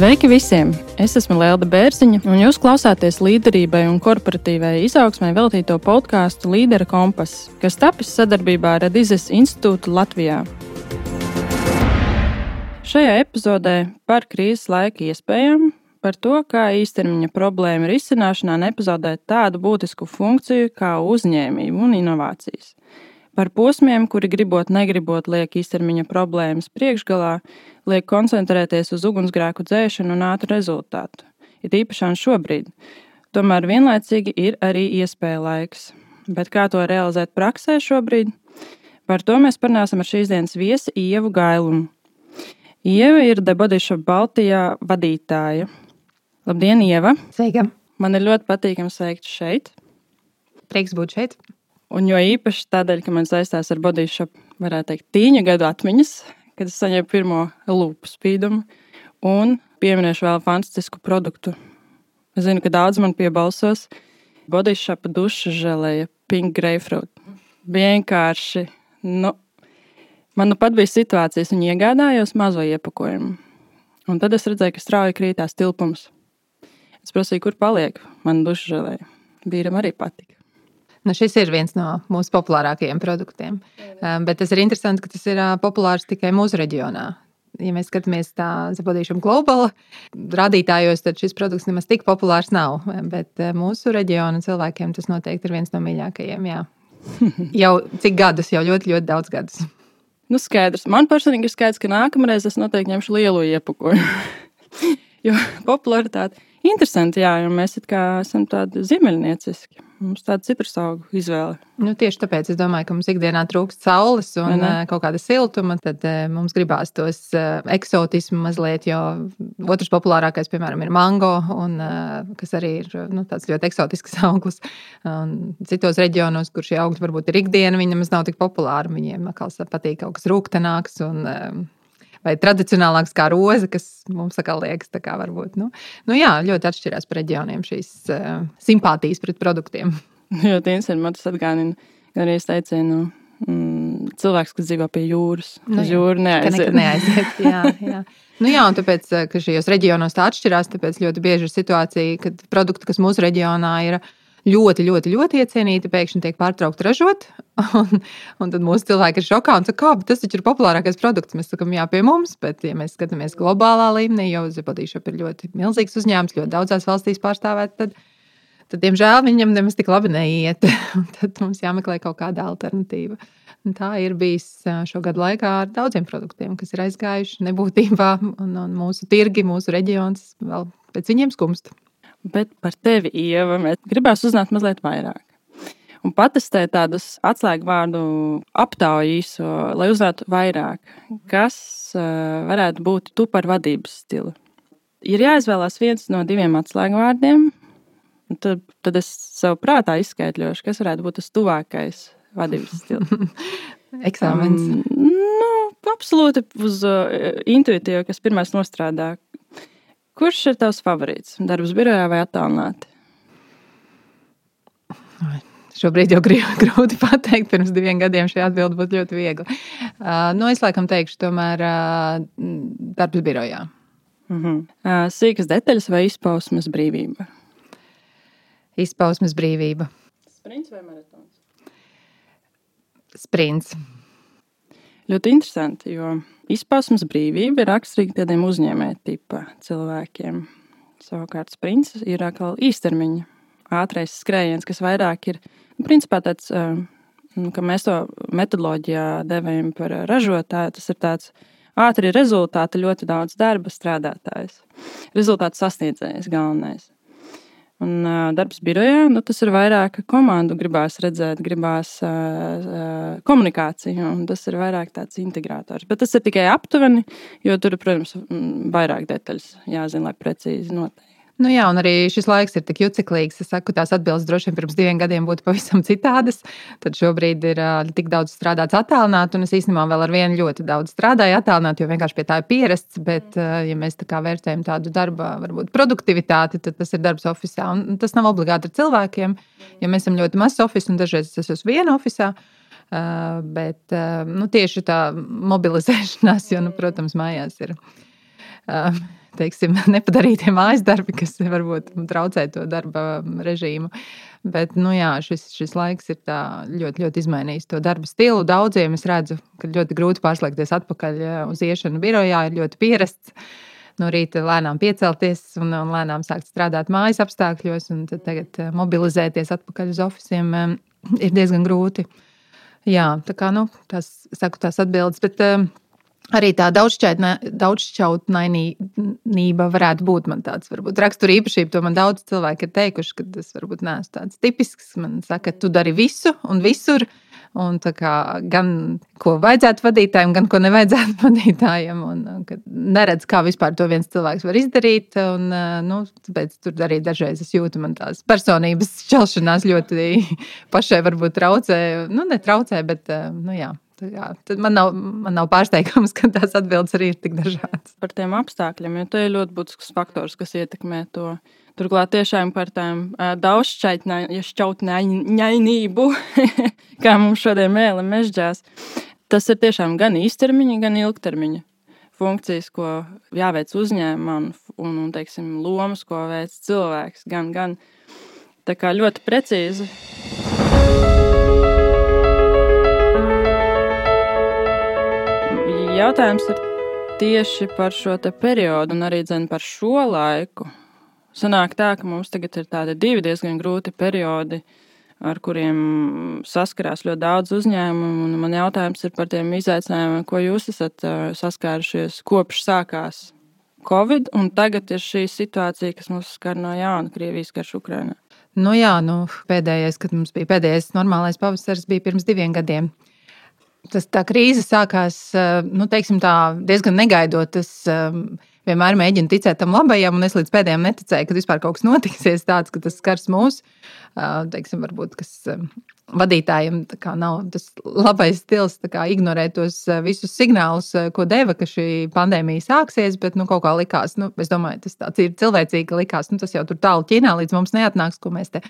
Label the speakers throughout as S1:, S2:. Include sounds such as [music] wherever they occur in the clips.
S1: Sveiki visiem! Es esmu Lielda Bērziņa, un jūs klausāties līderībai un korporatīvai izaugsmai veltīto podkāstu Līdera kompass, kas tapis sadarbībā ar Radizes institūtu Latvijā. Šajā epizodē par krīzes laika iespējām, par to, kā īstermiņa problēmu risināšanā nepazaudēt tādu būtisku funkciju kā uzņēmību un inovācijas par posmiem, kuri gribot, negribot, liek īstermiņa problēmas priekšgalā, liek koncentrēties uz ugunsgrēku dzēšanu un ātru rezultātu. Ir īpaši šobrīd. Tomēr vienlaicīgi ir arī iespēja laiks. Bet kā to realizēt praksē šobrīd? Par to mēs parunāsim ar šīs dienas viesi Ievu Gailumu. Ieva ir Debodiša Baltijā vadītāja. Labdien, Ieva!
S2: Sveika!
S1: Man ir ļoti patīkami sveikt šeit.
S2: Prieks būt šeit.
S1: Un jo īpaši tādēļ, ka man saistās ar body shop, varētu teikt, tīņa gadu atmiņas, kad es saņēmu pirmo lūpu spīdumu un pieminēšu vēl fantastisku produktu. Es zinu, ka daudz man piebalsos. Body shop duša žēlēja pink grapefruit. Vienkārši, nu, man nu pat bija situācijas un iegādājos mazo iepakojumu. Un tad es redzēju, ka strauji krītās tilpums. Es prasīju, kur paliek mana duša žēlēja. Vīram arī patika.
S2: Nu, šis ir viens no mūsu populārākajiem produktiem. Um, bet tas ir interesanti, ka tas ir uh, populārs tikai mūsu reģionā. Ja mēs skatāmies tādā zapodīšana globāla rādītājos, tad šis produkts nemaz tik populārs nav. Bet uh, mūsu reģiona cilvēkiem tas noteikti ir viens no mīļākajiem. Jā. [laughs] jau cik gadus, jau ļoti, ļoti daudz gadus.
S1: Nu, skaidrs. Man personīgi ir skaidrs, ka nākamreiz es noteikti ņemšu lielu iepakojumu. [laughs] jo popularitāte interesanti, jā, jo mēs esam tādi ziemeļnieciski. Mums tāda citrus augu izvēle.
S2: Nu, tieši tāpēc es domāju, ka mums ikdienā trūkst saules un ne? Eh, kaut kāda siltuma. Tad eh, mums gribās tos eh, eksotismu mazliet, jo otrs populārākais, piemēram, ir mango, un, kas arī ir nu, tāds ļoti eksotisks [laughs] auglis. Un citos reģionos, kur šie augļi varbūt ir ikdiena, viņi nemaz nav tik populāri. Viņiem atkal patīk kaut kas rūktenāks. Un, vai tradicionālāks kā roze, kas mums atkal liekas, kā varbūt. Nu, nu jā, ļoti atšķirās par reģioniem šīs uh, simpātijas pret produktiem. [laughs]
S1: Ļoti interesanti. Man tas atgādina gan arī teicienu. Mm, cilvēks, kas dzīvo pie jūras, nu, uz jūras neaiziet.
S2: neaiziet jā, jā. Nu jā, un tāpēc, ka šajos reģionos tā atšķirās, tāpēc ļoti bieži ir situācija, kad produkti, kas mūsu reģionā ir ielikumi, ļoti, ļoti, ļoti iecienīti, pēkšņi tiek pārtraukti ražot. [laughs] Un, un tad mūsu cilvēki ir šokā un saka, ka tas taču ir populārākais produkts. Mēs sakām, jā, pie mums, bet, ja mēs skatāmies globālā līmenī, jau Zepodīša ir ļoti milzīgs uzņēmums, ļoti daudzās valstīs pārstāvēt, tad, tad, diemžēl, viņam nemaz tik labi neiet. [laughs] tad mums jāmeklē kaut kāda alternatīva. Un tā ir bijis šo gadu laikā ar daudziem produktiem, kas ir aizgājuši nebūtībā, un, un mūsu tirgi, mūsu reģions vēl pēc viņiem skumst
S1: bet par tevi, Ieva, mēs gribētu uzzināt mazliet vairāk. Un patestēt tādus atslēgu vārdu aptauju īso, lai uzzinātu vairāk, kas varētu būt tu par vadības stilu. Ir jāizvēlās viens no diviem atslēgu vārdiem, tad, tad es sev prātā izskaidrošu, kas varētu būt tas tuvākais vadības stils. [laughs]
S2: Eksāmens. Um,
S1: nu, absolūti uz uh, intuitīvu, kas pirmais nostrādā. Kurš ir tavs favorīts? Darbs birojā vai attālināti?
S2: Šobrīd jau [laughs] grūti pateikt, pirms diviem gadiem šī atbilde būtu ļoti viegla. Uh, nu, es laikam teikšu, tomēr uh, darbs birojā.
S1: Uh -huh. uh, sīkas detaļas vai izpausmes brīvība?
S2: Izpausmes brīvība.
S1: Sprints vai maratons?
S2: Sprints.
S1: Ļoti interesanti, jo izpausmes brīvība ir raksturīga tādiem uzņēmēju tipa cilvēkiem. Savukārt sprints ir atkal īstermiņa ātrais skrējiens, kas vairāk ir nu, principā tāds, nu, ka mēs to metodoloģijā devējam par ražotāju. Tas ir tāds ātri rezultāti, ļoti daudz darba strādātājs. Rezultātu sasniedzējs galvenais. Un uh, darbs birojā, nu, tas ir vairāk komandu, gribās redzēt, gribās uh, komunikāciju, un tas ir vairāk tāds integrators. Bet tas ir tikai aptuveni, jo tur, protams, vairāk detaļas jāzina, lai precīzi noteikti.
S2: Nu jā, un arī šis laiks ir tik juceklīgs. Es saku, tās atbildes droši vien pirms diviem gadiem būtu [laughs] pavisam citādas. Tad šobrīd ir uh, tik daudz strādāts attālināti, un es īstenībā vēl ar vienu ļoti daudz strādāju attālināti, jo vienkārši pie tā ir pierasts. Bet, uh, ja mēs tā vērtējam tādu darba, varbūt produktivitāti, tad tas ir darbs oficiālā. Tas nav obligāti ar cilvēkiem, jo mēs esam ļoti mazs oficiāls, un dažreiz tas esmu viena oficiālā. Uh, bet uh, nu, tieši tā mobilizēšanās, jo, nu, protams, mājās ir. Uh, teiksim, [laughs] nepadarītie mājas darbi, kas varbūt traucē to darba režīmu. Bet nu, jā, šis, šis laiks ir ļoti, ļoti izmainījis to darba stilu. Daudziem es redzu, ka ļoti grūti pārslēgties atpakaļ uz iešanu birojā, ir ļoti pierasts. No rīta lēnām piecelties un, un lēnām sākt strādāt mājas apstākļos, un tagad mobilizēties atpakaļ uz oficiāliem ir diezgan grūti. Jā, tā kā nu, tās, saku, tās atbildes. Bet, uh, Arī tā daudzšķautnainība varētu būt man tāds, varbūt rakstura īpašība. To man daudz cilvēku ir teikuši, ka tas varbūt neesmu tāds tipisks. Man saka, tu dari visu un visur. Un kā, gan ko vajadzētu vadītājiem, gan ko nevajadzētu [laughs] vadītājiem. Un, neredz, kā vispār to viens cilvēks var izdarīt. Un, nu, tāpēc tur arī dažreiz es jūtu, man tās personības šķelšanās ļoti [laughs] pašai varbūt traucē. Nu, netraucē, bet nu, jā, Jā, tad man nav, man nav pārsteigums, [laughs] ka tās atbildes arī ir tik dažādas.
S1: Par tiem apstākļiem, jo tas ir ļoti būtisks faktors, kas ietekmē to. Turklāt tiešām par tām daudzšķautņainību, [laughs] kā mums šodien mēlē mežģās, tas ir tiešām gan īstermiņa, gan ilgtermiņa funkcijas, ko jāveic uzņēmumam, un, un teiksim, lomas, ko veic cilvēks. Gan, gan tā kā ļoti precīzi. Jautājums ir tieši par šo periodu un arī dzen, par šo laiku. Sanāk tā, ka mums tagad ir tādi divi diezgan grūti periodi, ar kuriem saskarās ļoti daudz uzņēmumu. Man jautājums ir par tiem izaicinājumiem, ko jūs esat saskārušies kopš sākās Covid, un tagad ir šī situācija, kas mums skar no jauna Krievijas karš Ukrainā.
S2: Nu jā, nu, pēdējais, kad mums bija pēdējais normālais pavasaris, bija pirms diviem gadiem tas, tā krīze sākās eh, nu, tā, diezgan negaidot. Es eh, vienmēr mēģinu ticēt tam labajam, un es līdz pēdējiem neticēju, ka vispār kaut kas [laughs] notiksies tāds, ka tas skars mūs. Eh, teiksim, varbūt, kas vadītājiem nav tas labais stils, ignorēt tos visus signālus, ko deva, ka šī pandēmija sāksies. Bet nu, kaut kā likās, nu, es domāju, tas ir cilvēcīgi, likās, nu, tas jau tur tālu Ķīnā līdz mums neatnāks, ko mēs te.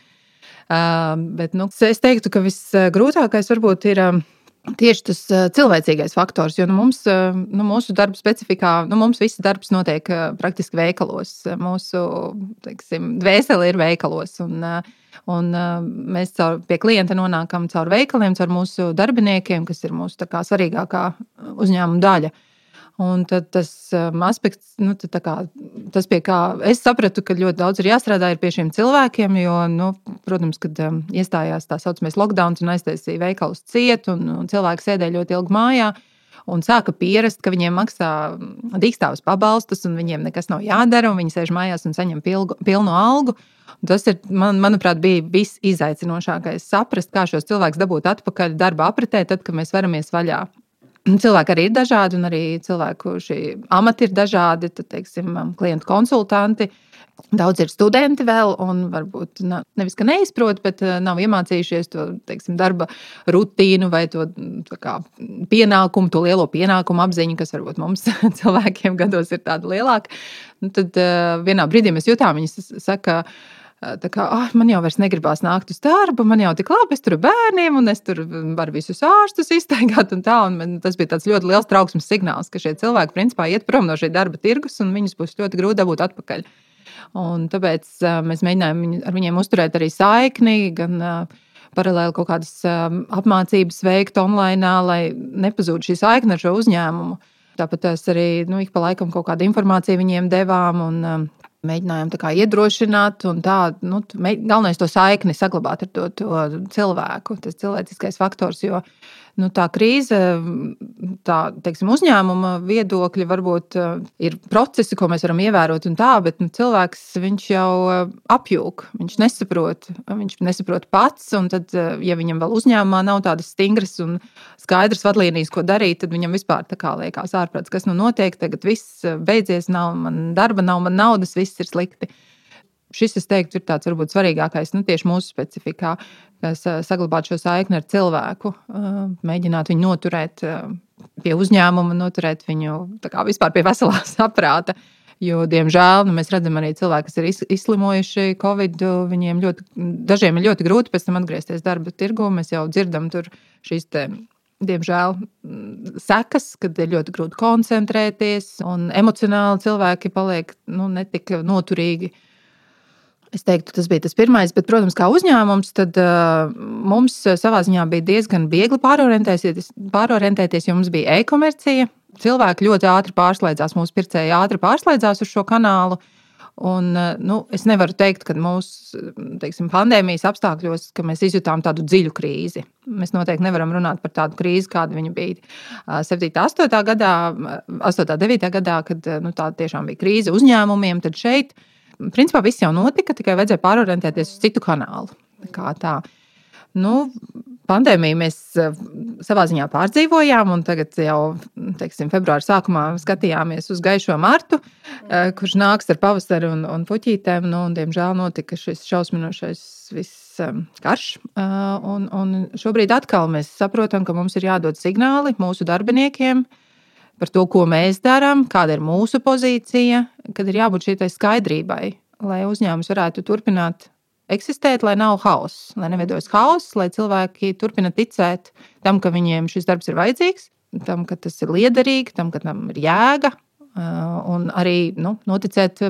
S2: Uh, bet nu, es teiktu, ka visgrūtākais varbūt ir. Uh, Tieši tas cilvēcīgais faktors, jo nu, mums, nu, mūsu darba specifikā, nu, mums viss darbs notiek praktiski veikalos. Mūsu teiksim, dvēsele ir veikalos. Un, un mēs caur, pie klienta nonākam caur veikaliem, caur mūsu darbiniekiem, kas ir mūsu kā, svarīgākā uzņēmuma daļa. Un tas um, aspekts, nu, kā, tas pie kā es sapratu, ka ļoti daudz ir jāstrādā ir pie šiem cilvēkiem, jo, nu, protams, kad um, iestājās tā saucamais lockdown un aiztaisīja veikalus ciet, un, un cilvēki sēdēja ļoti ilgi mājā. Un sāka pierast, ka viņiem maksā dīkstāvus pabalstus, un viņiem nekas nav jādara, un viņi sēž mājās un saņem pilgu, pilnu algu. Tas, ir, man, manuprāt, bija viss izaicinošākais. Saprast, kā šos cilvēkus dabūt atpakaļ darba apritē, tad, kad mēs varamies vaļā. Cilvēki arī ir dažādi, un arī cilvēku amati ir dažādi. Tad, teiksim, klientu konsultanti. Daudz ir studenti vēl, un varbūt nevis ka neizprot, bet eh, nav iemācījušies to teiksim, darba rutīnu vai to kā, pienākumu, to lielo pienākumu apziņu, kas varbūt mums [laughs] cilvēkiem gados ir tāda lielāka. Nu, tad uh, vienā brīdī mēs jutām, viņi saka, ka Tā kā ah, man jau negribās nākt uz darbu, man jau tik labi, es tur ar bērniem, un es tur varu visus ārstus iztaigāt. Un tā, un man, tas bija ļoti liels trauksmes signāls, ka šie cilvēki principā iet prom no šī darba tirgus, un viņus būs ļoti grūti dabūt atpakaļ. Un tāpēc mēs mēģinājām ar viņiem uzturēt arī saikni, gan paralēli kaut kādas apmācības veikt online, lai nepazūd šī saikne ar šo uzņēmumu. Tāpat mēs arī nu, ik pa laikam kaut kādu informāciju viņiem devām. Un, Mēģinājām tā iedrošināt, un tā, nu, galvenais to saikni saglabāt ar to, to cilvēku, tas cilvēciskais faktors. Jo nu, tā krīze, tā teiksim, uzņēmuma viedokļa, varbūt uh, ir procesi, ko mēs varam ievērot, tā, bet nu, cilvēks jau uh, apjūg, viņš nesaprot, viņš nesaprot pats. Tad, uh, ja viņam vēl uzņēmumā nav tādas stingras un skaidras vadlīnijas, ko darīt, tad viņam vispār liekas ārprāts, kas nu notiek, tagad viss beidzies, nav man darba, nav man naudas, viss ir slikti šis, es teiktu, ir tāds varbūt svarīgākais nu, tieši mūsu specifikā, kas saglabāt šo saikni ar cilvēku, mēģināt viņu noturēt pie uzņēmuma, noturēt viņu vispār pie veselā [laughs] saprāta. Jo, diemžēl, nu, mēs redzam arī cilvēki, kas ir izslimojuši Covid. Viņiem ļoti, dažiem ir ļoti grūti pēc tam atgriezties darba tirgu. Mēs jau dzirdam šīs diemžēl, sekas, kad ir ļoti grūti koncentrēties, un emocionāli cilvēki paliek nu, netik noturīgi. Es teiktu, tas bija tas pirmais, bet, protams, kā uzņēmums, tad uh, mums savā ziņā bija diezgan viegli pārorientēties, pārorientēties jo mums bija e-komercija. Cilvēki ļoti ātri pārslēdzās, mūsu pircēji ātri pārslēdzās uz šo kanālu. Uh, Un, eh, nu, es nevaru teikt, ka mūsu teiksim, pandēmijas apstākļos mēs izjutām tādu dziļu krīzi. Mēs noteikti nevaram runāt par tādu krīzi, kāda viņa bija 7, 8, gadā, 8, 9 gadā, kad nu, tā tiešām bija krīze uzņēmumiem. Tad šeit, principā, viss jau notika, tikai vajadzēja pārorientēties uz citu kanālu. Kā tā. Nu, pandēmiju mēs eh, savā ziņā pārdzīvojām, un tagad jau teiksim, februāra sākumā skatījāmies uz gaišo martu, eh, kurš nāks ar pavasari un, un puķītēm. Nu, un, diemžēl notika šis šausminošais viss eh, karš. Un, un šobrīd atkal mēs saprotam, ka mums ir jādod signāli mūsu darbiniekiem par to, ko mēs darām, kāda ir mūsu pozīcija, kad ir jābūt šai skaidrībai, lai uzņēmums varētu turpināt eksistēt, lai nav hauss, lai neveidojas hauss, lai cilvēki turpina ticēt tam, ka viņiem šis darbs ir vajadzīgs, tam, ka tas ir liederīgi, tam, ka tam ir jēga, un arī nu, noticēt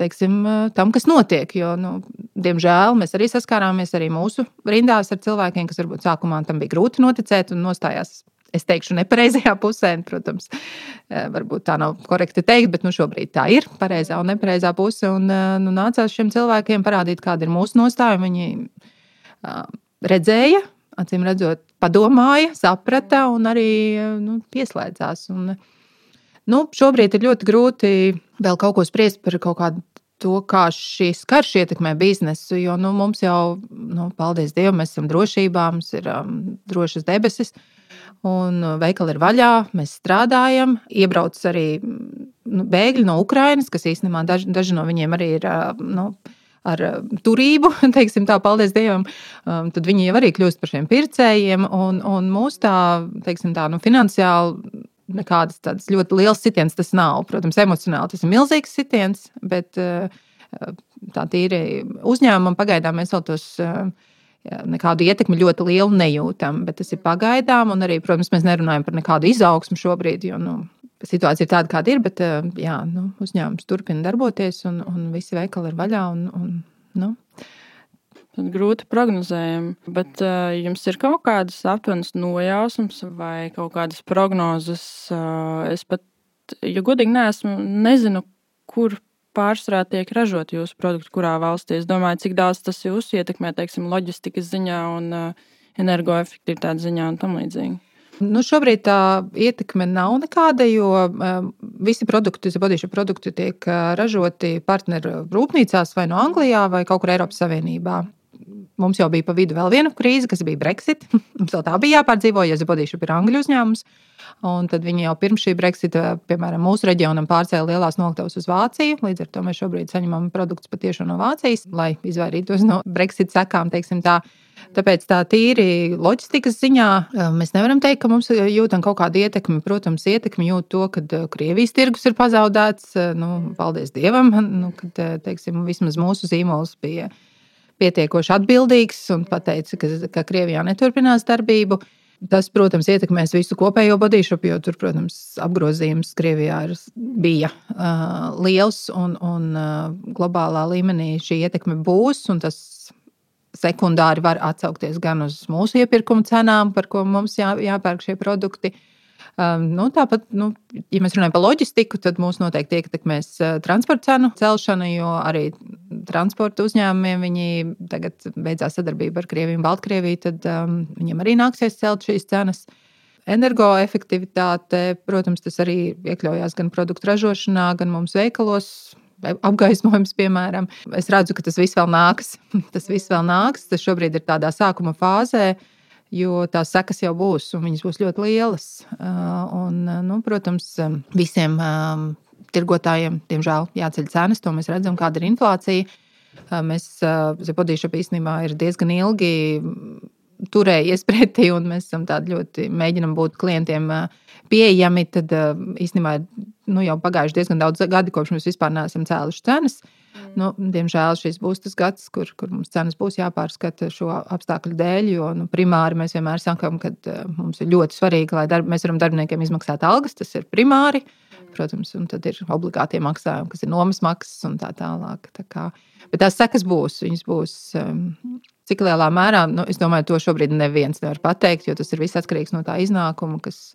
S2: teiksim, tam, kas notiek. Jo, nu, diemžēl mēs arī saskārāmies arī mūsu rindās ar cilvēkiem, kas varbūt sākumā tam bija grūti noticēt un nostājās es teikšu, nepareizajā pusē. Protams, varbūt tā nav korekti teikt, bet nu, šobrīd tā ir pareizā un nepareizā puse. Un, nu, nācās šiem cilvēkiem parādīt, kāda ir mūsu nostāja. Viņi redzēja, acīm redzot, padomāja, saprata un arī nu, pieslēdzās. Un, nu, šobrīd ir ļoti grūti vēl kaut ko spriest par kaut kādu to, kā šis karš ietekmē biznesu. Jo nu, mums jau, nu, paldies Dievam, mēs esam drošībā, mums ir um, drošas debesis. Uh, un uh, veikali ir vaļā, mēs strādājam. Iebrauc arī mm, nu, bēgļi no Ukrainas, kas īstenībā daži, daži no viņiem arī ir. Uh, nu, Ar uh, turību, [laughs] teiksim tā, paldies Dievam, um, tad viņi jau arī kļūst par šiem pircējiem. Un, un mūsu tā, teiksim tā, nu, finansiāli nekādas tādas ļoti liels sitiens tas nav. Protams, emocionāli tas ir milzīgs sitiens, bet tā tīri uzņēmumam pagaidām mēs vēl tos nekādu ietekmi ļoti lielu nejūtam, bet tas ir pagaidām. Un arī, protams, mēs nerunājam par nekādu izaugsmu šobrīd, jo nu, situācija ir tāda, kāda ir. Bet jā, nu, uzņēmums turpina darboties, un, un visi veikali ir vaļā. Un, un, nu.
S1: Grūti prognozējami, bet uh, jums ir kaut kādas aptuvens nojausmas vai kaut kādas prognozes. Uh, es pat, ja godīgi neesmu, nezinu, kur pārsvarā tiek ražot jūsu produkti, kurā valstī? Es domāju, cik daudz tas jūs ietekmē, teiksim, loģistikas ziņā un uh, energoefektivitātes ziņā un tam līdzīgi.
S2: Nu, šobrīd tā ietekme nav nekāda, jo uh, visi produkti, zabodīšu produkti tiek uh, ražoti partneru rūpnīcās vai no Anglijā vai kaut kur Eiropas Savienībā. Mums jau bija pa vidu vēl viena krīze, kas bija Brexit. [laughs] Mums vēl tā bija jāpārdzīvo, ja Zabodīšu ir Angļu uzņēmums. Un tad viņi jau pirms šī Brexita, piemēram, mūsu reģionam pārcēla lielās noktavas uz Vāciju. Līdz ar to mēs šobrīd saņemam produktus patiešām no Vācijas, lai izvairītos no Brexit sekām. Tāpēc tā tīri loģistikas ziņā mēs nevaram teikt, ka mums jūtam kaut kādu ietekmi. Protams, ietekmi jūt to, ka Krievijas tirgus ir pazaudēts. Nu, paldies Dievam, [laughs] nu, kad teiksim, vismaz mūsu zīmols bija pietiekoši atbildīgs un teica, ka, ka Krievijā neturpinās darbību. Tas, protams, ietekmēs visu kopējo bodyšopu, jo tur, protams, apgrozījums Krievijā ir, bija uh, liels un, un uh, globālā līmenī šī ietekme būs. Tas sekundāri var atsaukties gan uz mūsu iepirkuma cenām, par ko mums jā, jāpērk šie produkti, uh, Um, nu, tāpat, nu, ja mēs runājam par loģistiku, tad mūs noteikti ietekmēs uh, transporta cenu celšana, jo arī transporta uzņēmumiem viņi tagad beidzās sadarbība ar Krieviju un Baltkrieviju, tad um, viņiem arī nāksies celt šīs cenas. Energoefektivitāte, protams, tas arī iekļaujās gan produktu ražošanā, gan mums veikalos, apgaismojums, piemēram. Es redzu, ka tas viss vēl nāks. [laughs] tas viss vēl nāks. Tas šobrīd ir tādā sākuma fāzē jo tās sekas jau būs, un viņas būs ļoti lielas. Un, nu, protams, visiem tirgotājiem, diemžēl, jāceļ cenas, to mēs redzam, kāda ir inflācija. Mēs Zepodīša īstenībā ir diezgan ilgi turējies [laughs] pretī, un mēs esam ļoti mēģinam būt klientiem pieejami. Tad īstenībā nu, jau pagājuši diezgan daudz gadi, kopš mēs vispār neesam cēluši cenas. Uh, Nu, diemžēl šis būs tas gads, kur, kur mums cenas būs jāpārskata šo apstākļu dēļ. Jo nu, primāri mēs vienmēr sakām, ka uh, mums ir ļoti svarīgi, lai darb, mēs varam darbiniekiem izmaksāt algas. Tas ir primāri, protams, un tad ir obligātie maksājumi, kas ir nomas maksas un tā tālāk. Tā kā, bet tās sekas būs. Viņas būs um, cik lielā mērā, nu, es domāju, to šobrīd neviens nevar pateikt, jo tas ir viss atkarīgs no tā iznākuma, kas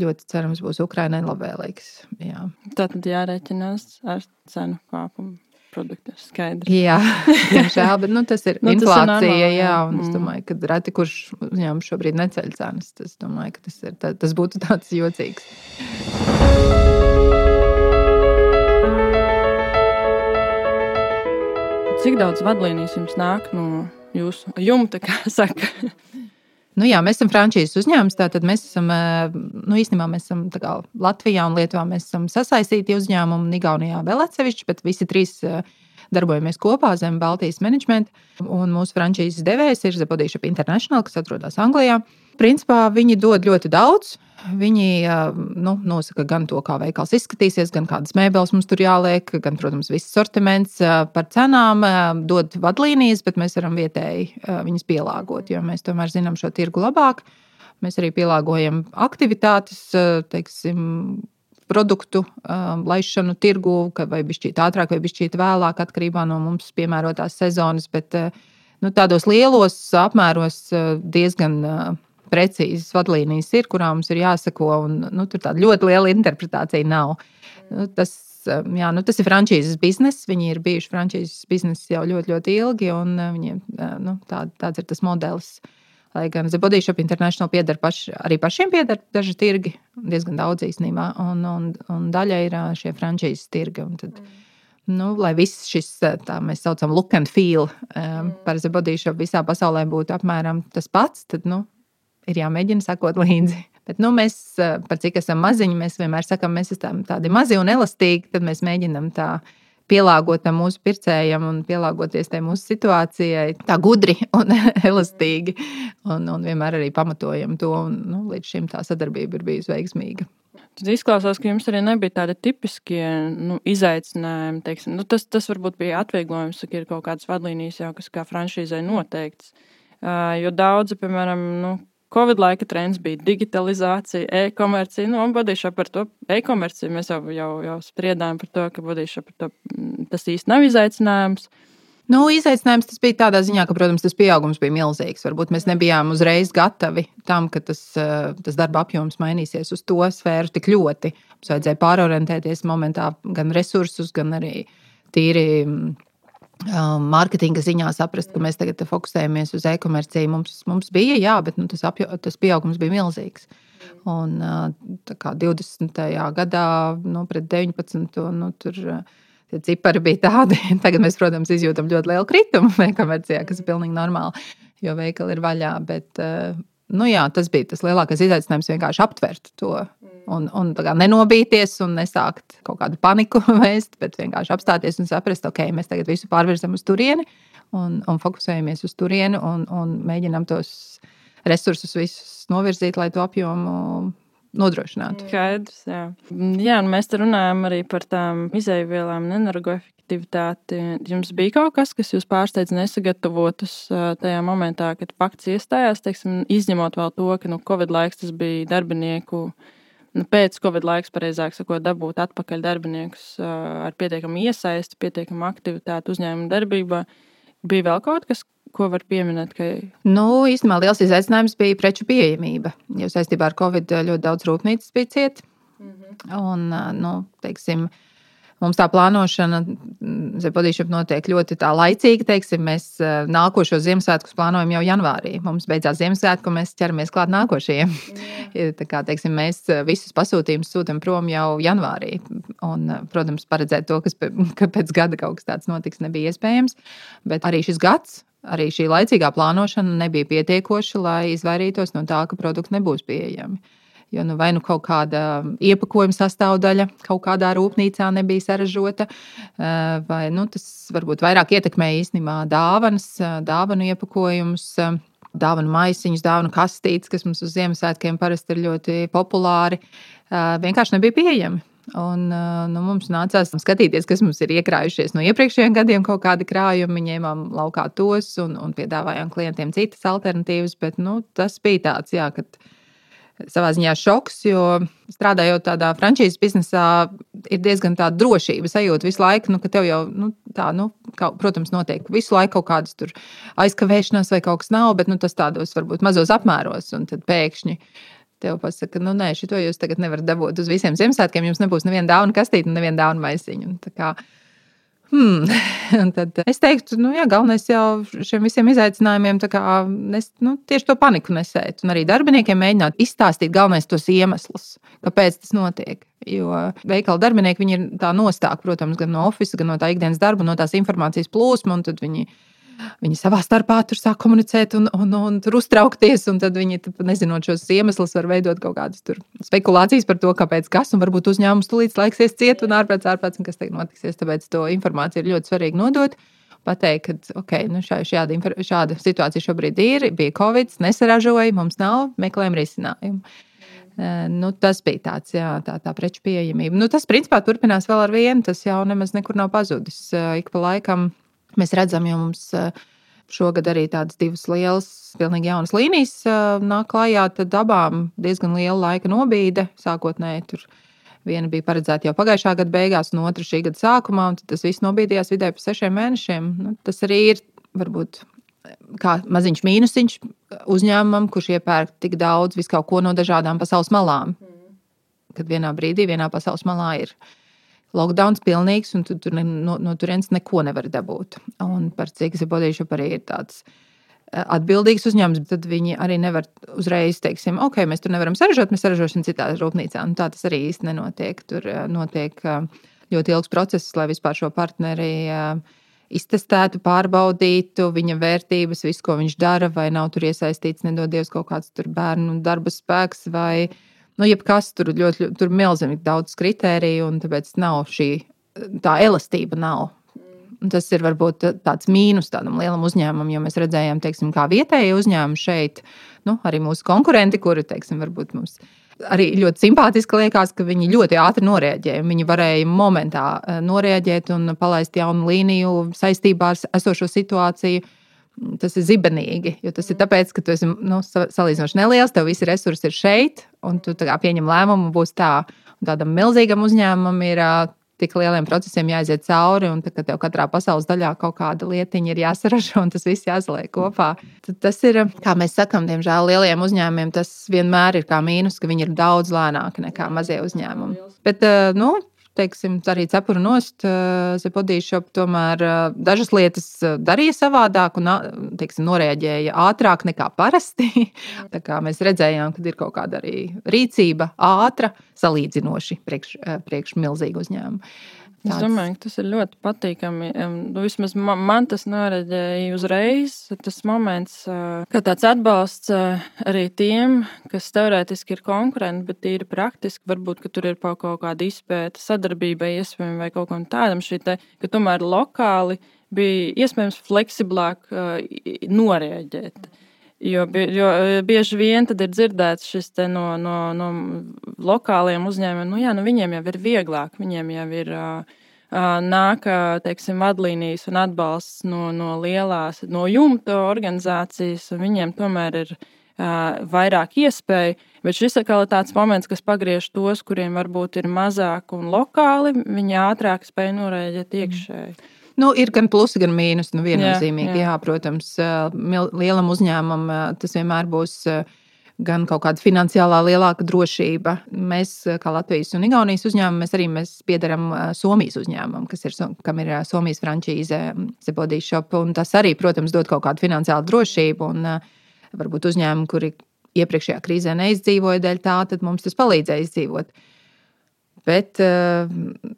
S2: ļoti cerams būs Ukraiņai labvēlīgs. Jā.
S1: Tā tad jārēķinās ar cenu kāpumu produktus. Skaidrs.
S2: Jā, [laughs] diemžēl, bet nu, tas ir [laughs] nu, inflācija. Tas ir normāli, jā, un es mm. domāju, ka reti kurš uzņēmums šobrīd neceļ cenas. Es domāju, ka tas, ir, tā, tas būtu [laughs] tāds jocīgs.
S1: Cik daudz vadlīnijas jums nāk no jūsu jumta, kā saka?
S2: Nu, jā, mēs esam frančīzes uzņēmums. Tātad mēs esam, nu, īstenībā mēs esam Latvijā un Lietuvā. Sasaistīti uzņēmumi, Igaunijā vēl atsevišķi, bet visi trīs darbojamies kopā zem Baltijas menedžmenta. Un mūsu frančīzes devējs ir Zepodīša International, kas atrodas Anglijā. Principā viņi dod ļoti daudz. Viņi nu, nosaka gan to, kā veikals izskatīsies, gan kādas mēbeles mums tur jāliek, gan, protams, viss sortiments par cenām, dod vadlīnijas, bet mēs varam vietēji viņas pielāgot, jo mēs tomēr zinām šo tirgu labāk. Mēs arī pielāgojam aktivitātes, teiksim, produktu laišanu tirgu, vai bišķīt ātrāk, vai bišķīt vēlāk, atkarībā no mums piemērotās sezonas. Bet nu, tādos lielos apmēros diezgan precīzas vadlīnijas ir, kurām mums ir jāsako. Un, nu, tur tāda ļoti liela interpretācija nav. Nu, tas, um, jā, nu, tas ir frančīzes bizness. Viņi ir bijuši frančīzes biznesa jau ļoti, ļoti ilgi. Un, uh, viņiem, uh, nu, tā, tāds ir tas modelis. Lai gan Body Shop International pieder paš, arī pašiem pieder daži tirgi, diezgan daudz īstenībā, un, un, un daļa ir uh, šie frančīzes tirgi. Tad, nu, lai viss šis, tā mēs saucam, look and feel um, par The Body Shop visā pasaulē būtu apmēram tas pats, tad nu, ir jāmēģina sekot līdzi. Bet nu, mēs, eh, par cik esam maziņi, mēs vienmēr sakām, mēs esam tādi mazi un elastīgi. Tad mēs mēģinām tā pielāgot tam mūsu pircējam un pielāgoties tai mūsu situācijai, tā gudri un [laughs] elastīgi. Un, un vienmēr arī pamatojam to. Un, nu, līdz šim tā sadarbība ir bijusi veiksmīga.
S1: Tad izklausās, ka jums arī nebija tādi tipiskie nu, izaicinājumi. Teiksim. Nu, tas, tas varbūt bija atvieglojums, ka ir kaut kādas vadlīnijas jau, kas kā franšīzai noteikts. Uh, jo daudzi, piemēram, nu, Covid laika trends bija digitalizācija, e-komercija. Nu, Bodīšā par to e-komerciju mēs jau, jau, jau spriedām par to, ka Bodīšā par to mm, tas īsti nav izaicinājums.
S2: Nu, izaicinājums tas bija tādā ziņā, ka, protams, tas pieaugums bija milzīgs. Varbūt mēs nebijām uzreiz gatavi tam, ka tas, eh, tas darba apjoms mainīsies uz to sfēru tik ļoti. Mums vajadzēja pārorientēties momentā gan resursus, gan arī tīri mm, mārketinga ziņā saprast, ka mēs tagad fokusējamies uz e-komerciju. Mums, mums bija, jā, bet nu, tas, apjo, tas pieaugums bija milzīgs. Un, uh, kā 20. gadā, nu, pret 19. Nu, tur, uh, tie cipari bija tādi. [laughs] Tagad mēs, protams, izjūtam ļoti lielu kritumu [laughs] e-komercijā, kas ir pilnīgi normāli, jo veikali ir vaļā. Bet, uh, nu, jā, tas bija tas lielākais izaicinājums vienkārši aptvert to. Un, un nenobīties un nesākt kaut kādu paniku [laughs] vēst, bet vienkārši apstāties un saprast, ok, mēs tagad visu pārvirzam uz turieni un, un fokusējamies uz turieni un, un mēģinam tos resursus visus novirzīt, lai to apjomu nodrošinātu.
S1: Skaidrs, jā. jā, un mēs te runājam arī par tām izēvielām energoefektivitāti. Jums bija kaut kas, kas jūs pārsteidz nesagatavotus tajā momentā, kad pakts iestājās, teiksim, izņemot vēl to, ka nu, Covid laiks tas bija darbinieku. Nu, pēc Covid laiks, pareizāk sakot, dabūt atpakaļ darbiniekus ar pietiekamu iesaisti, pietiekamu aktivitāti uzņēmuma darbībā. Bija vēl kaut kas, ko var pieminēt? Ka...
S2: Nu, īstenībā liels izaicinājums bija preču pieejamība. Jo saistībā ar Covid ļoti daudz rūpnīcas bija ciet. Mm -hmm. Un, nu, teiksim, Mums tā plānošana mm, Zepodīšana notiek ļoti tā laicīgi. Teiksim, mēs nākošo Ziemassvētkus plānojam jau janvārī. Mums beidzās Ziemassvētku, mēs ķeramies klāt nākošajiem. [laughs] tā kā, teiksim, mēs visus pasūtījumus sūtām prom jau janvārī. Un, protams, paredzēt to, kas, [laughs] ka pēc gada kaut kas tāds notiks, nebija iespējams. Bet arī šis gads arī šī laicīgā plānošana nebija pietiekoša, lai izvairītos no tā, ka produkti nebūs pieejami. Jo nu, vai nu kaut kāda iepakojuma sastāvdaļa kaut kādā rūpnīcā nebija saražota, eh, vai nu, tas varbūt vairāk ietekmēja īstenībā dāvanas, eh, dāvanu iepakojumus. Eh, dāvanu maisiņus, dāvanu kastītes, kas mums uz Ziemassvētkiem parasti ir ļoti populāri, vienkārši nebija pieejami. Un, nu, mums nācās skatīties, kas mums ir iekrājušies no iepriekšējiem gadiem, kaut kādi krājumi. Ņēmām laukā tos un, un piedāvājām klientiem citas alternatīvas. Bet nu, tas bija tāds, jā, kad savā ziņā šoks, jo strādājot tādā frančīzes biznesā, ir diezgan tāda drošības sajūta visu laiku, nu, ka tev jau nu, tā, nu, kā, protams, notiek visu laiku kaut kādas aizkavēšanās vai kaut kas nav, bet nu, tas tādos varbūt mazos apmēros, un tad pēkšņi. Tev pasaka, nu, nē, šo jūs tagad nevarat dabūt uz visiem Ziemassvētkiem. Jums nebūs neviena dāvana kastīte un neviena dāvana maisiņa. Hmm. [laughs] Un tad es teiktu, nu, jā, galvenais jau šiem visiem izaicinājumiem nes, nu, tieši to paniku nesēt. Un arī darbiniekiem mēģināt izstāstīt galvenais tos iemeslus, kāpēc tas notiek. Jo veikala darbinieki ir tā nostāk, protams, gan no oficiāla, gan no tā ikdienas darba, no tās informācijas plūsmas, un tad viņi Viņi savā starpā tur sāk komunicēt un, un, un tur uztraukties. Un tad viņi, nezinot šos iemeslus, var veidot kaut kādas spekulācijas par to, kāpēc kas. Un varbūt uzņēmums tulīt laiksies ciet un ārprāts, ārprāts, un kas tagad notiksies. Tāpēc to informāciju ir ļoti svarīgi nodot. Pateikt, ka okay, nu šā, šāda, šāda situācija šobrīd ir, bija Covid, nesaražoja, mums nav, meklējam risinājumu. Uh, nu, tas bija tāds, jā, tā, tā preču pieejamība. Nu, tas, principā, turpinās vēl ar vienu. Tas jau nemaz nekur nav pazudis. Uh, ik pa laikam Mēs redzam, jo mums eh, šogad arī tādas divas lielas, pilnīgi jaunas līnijas eh, nāk klajā, tad abām diezgan liela laika nobīde. Sākotnēji tur viena bija paredzēta jau pagājušā gada beigās, un otra šī gada sākumā, tas viss nobīdījās vidēji pa sešiem mēnešiem. Nu, tas arī ir varbūt kā maziņš mīnusiņš uzņēmumam, kurš iepērk tik daudz visu kaut ko no dažādām pasaules malām. Kad vienā brīdī, vienā pasaules malā ir lockdowns pilnīgs, un tu tur ne, no, no turienes neko nevar dabūt. Un par cik Zibodīšu arī ir tāds eh, atbildīgs uzņēmums, tad viņi arī nevar uzreiz teikt, ok, mēs tur nevaram saražot, mēs saražosim citā rūpnīcā. Un tā tas arī īsti nenotiek. Tur eh, notiek eh, ļoti ilgs process, lai vispār šo partneri iztestētu, pārbaudītu viņa vērtības, visu, ko viņš dara, vai nav tur iesaistīts, nedodies kaut kāds bērnu darba spēks vai viņa nu, jebkas tur ļoti, tur milzīgi daudz kritēriju, un tāpēc nav šī tā elastība. Nav. Un tas ir varbūt tāds mīnus tādam lielam uzņēmumam, jo mēs redzējām, teiksim, kā vietējie uzņēmumi šeit, nu, arī mūsu konkurenti, kuri, teiksim, varbūt mums arī ļoti simpātiski liekas, ka viņi ļoti ātri noreaģēja. Viņi varēja momentā eh, noreaģēt un palaist jaunu līniju saistībā ar esošo situāciju tas ir zibenīgi. Jo tas ir tāpēc, ka tu esi nu, salīdzinoši neliels, tev visi resursi ir šeit, un tu pieņem lēmumu, būs tā. Un tādam milzīgam uzņēmumam ir tik lieliem procesiem jāiziet cauri, un tad tev katrā pasaules daļā kaut kāda lietiņa ir jāsaražo, un tas viss jāsaliek kopā. Tad tas ir, kā mēs sakām, diemžēl lieliem uzņēmumiem, tas vienmēr ir kā mīnus, ka viņi ir daudz lēnāki nekā mazie uzņēmumi. Bet, nu, teiksim, arī cepuru nost, eh, Zepodīšop tomēr eh, dažas lietas eh, darīja savādāk un teiksim, norēģēja ātrāk nekā parasti. [laughs] Tā kā mēs redzējām, ka ir kaut kāda arī rīcība ātra, salīdzinoši priekš, priekš milzīgu uzņēmumu.
S1: Tāds. Es domāju, ka tas ir ļoti patīkami. Nu, vismaz man, man tas noraidīja uzreiz. Tas moments, kā tāds atbalsts arī tiem, kas teorētiski ir konkurenti, bet ir praktiski. Varbūt, ka tur ir kaut kāda izpēta, sadarbība iespējama vai kaut kam tādam. Te, ka tomēr lokāli bija iespējams fleksiblāk norēģēt. Jo, jo bieži vien ir dzirdēts šis no, no, no lokāliem uzņēmumiem, nu, jā, nu viņiem jau ir vieglāk, viņiem jau ir. Nāk teiksim, vadlīnijas un atbalsts no, no lielās, no jumta organizācijas, un viņiem tomēr ir vairāk iespēju. Bet šis atkal ir tāds moments, kas pagriež tos, kuriem varbūt ir mazāk un lokāli, viņi ātrāk spēj norēģēt iekšēji. Mm.
S2: Nu, ir gan plusi, gan mīnus. Nu, viennozīmīgi, jā, jā. jā, protams, lielam uzņēmumam tas vienmēr būs gan kaut kāda finansiālā lielāka drošība. Mēs, kā Latvijas un Igaunijas uzņēmumi, mēs arī mēs piedaram Somijas uzņēmumam, kas ir, kam ir Somijas frančīze, Zebodī Shop. Tas arī, protams, dod kaut kādu finansiālu drošību. Un, varbūt uzņēmumi, kuri iepriekšējā krīzē neizdzīvoja dēļ tā, tad mums tas palīdzēja izdzīvot. Bet uh,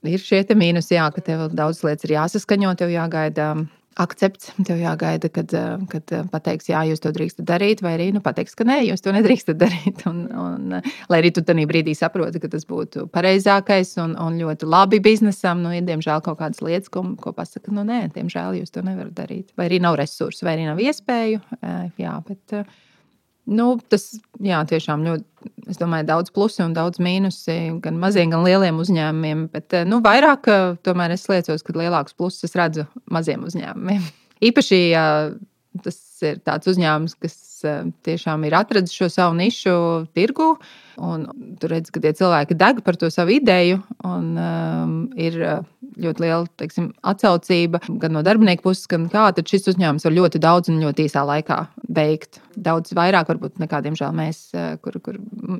S2: ir šie mīnusi, jā, ka tev daudz lietas ir jāsaskaņo, tev jāgaida akcepts, tev jāgaida, kad, eh, kad eh, pateiks, jā, jūs to drīkstat darīt, vai arī nu, pateiks, ka nē, jūs to nedrīkstat [laughs] darīt. Un, un, lai arī tu tajā brīdī saproti, ka tas būtu pareizākais un, un ļoti labi biznesam, nu, ir diemžēl kaut kādas lietas, ko, ko pasaka, nu, nē, diemžēl jūs to nevarat darīt. Vai arī nav resursu, vai arī nav iespēju. Jā, bet, Nu, tas jā, tiešām ļoti, es domāju, daudz plusu un daudz mīnusi gan maziem, gan lieliem uzņēmumiem. Bet nu, vairāk tomēr es liecos, ka lielākus plusus es redzu maziem uzņēmumiem. [laughs] Īpaši, ja tas ir tāds uzņēmums, kas tiešām ir atradzis šo savu nišu tirgu. Tur redz, ka tie cilvēki deg par to savu ideju. Un, um, ir ļoti liela teiksim, atsaucība gan no darbinieku puses, gan kā šis uzņēmums var ļoti daudz un ļoti īsā laikā veikt. Daudz vairāk, varbūt, nekā, diemžēl, mēs, kur, kur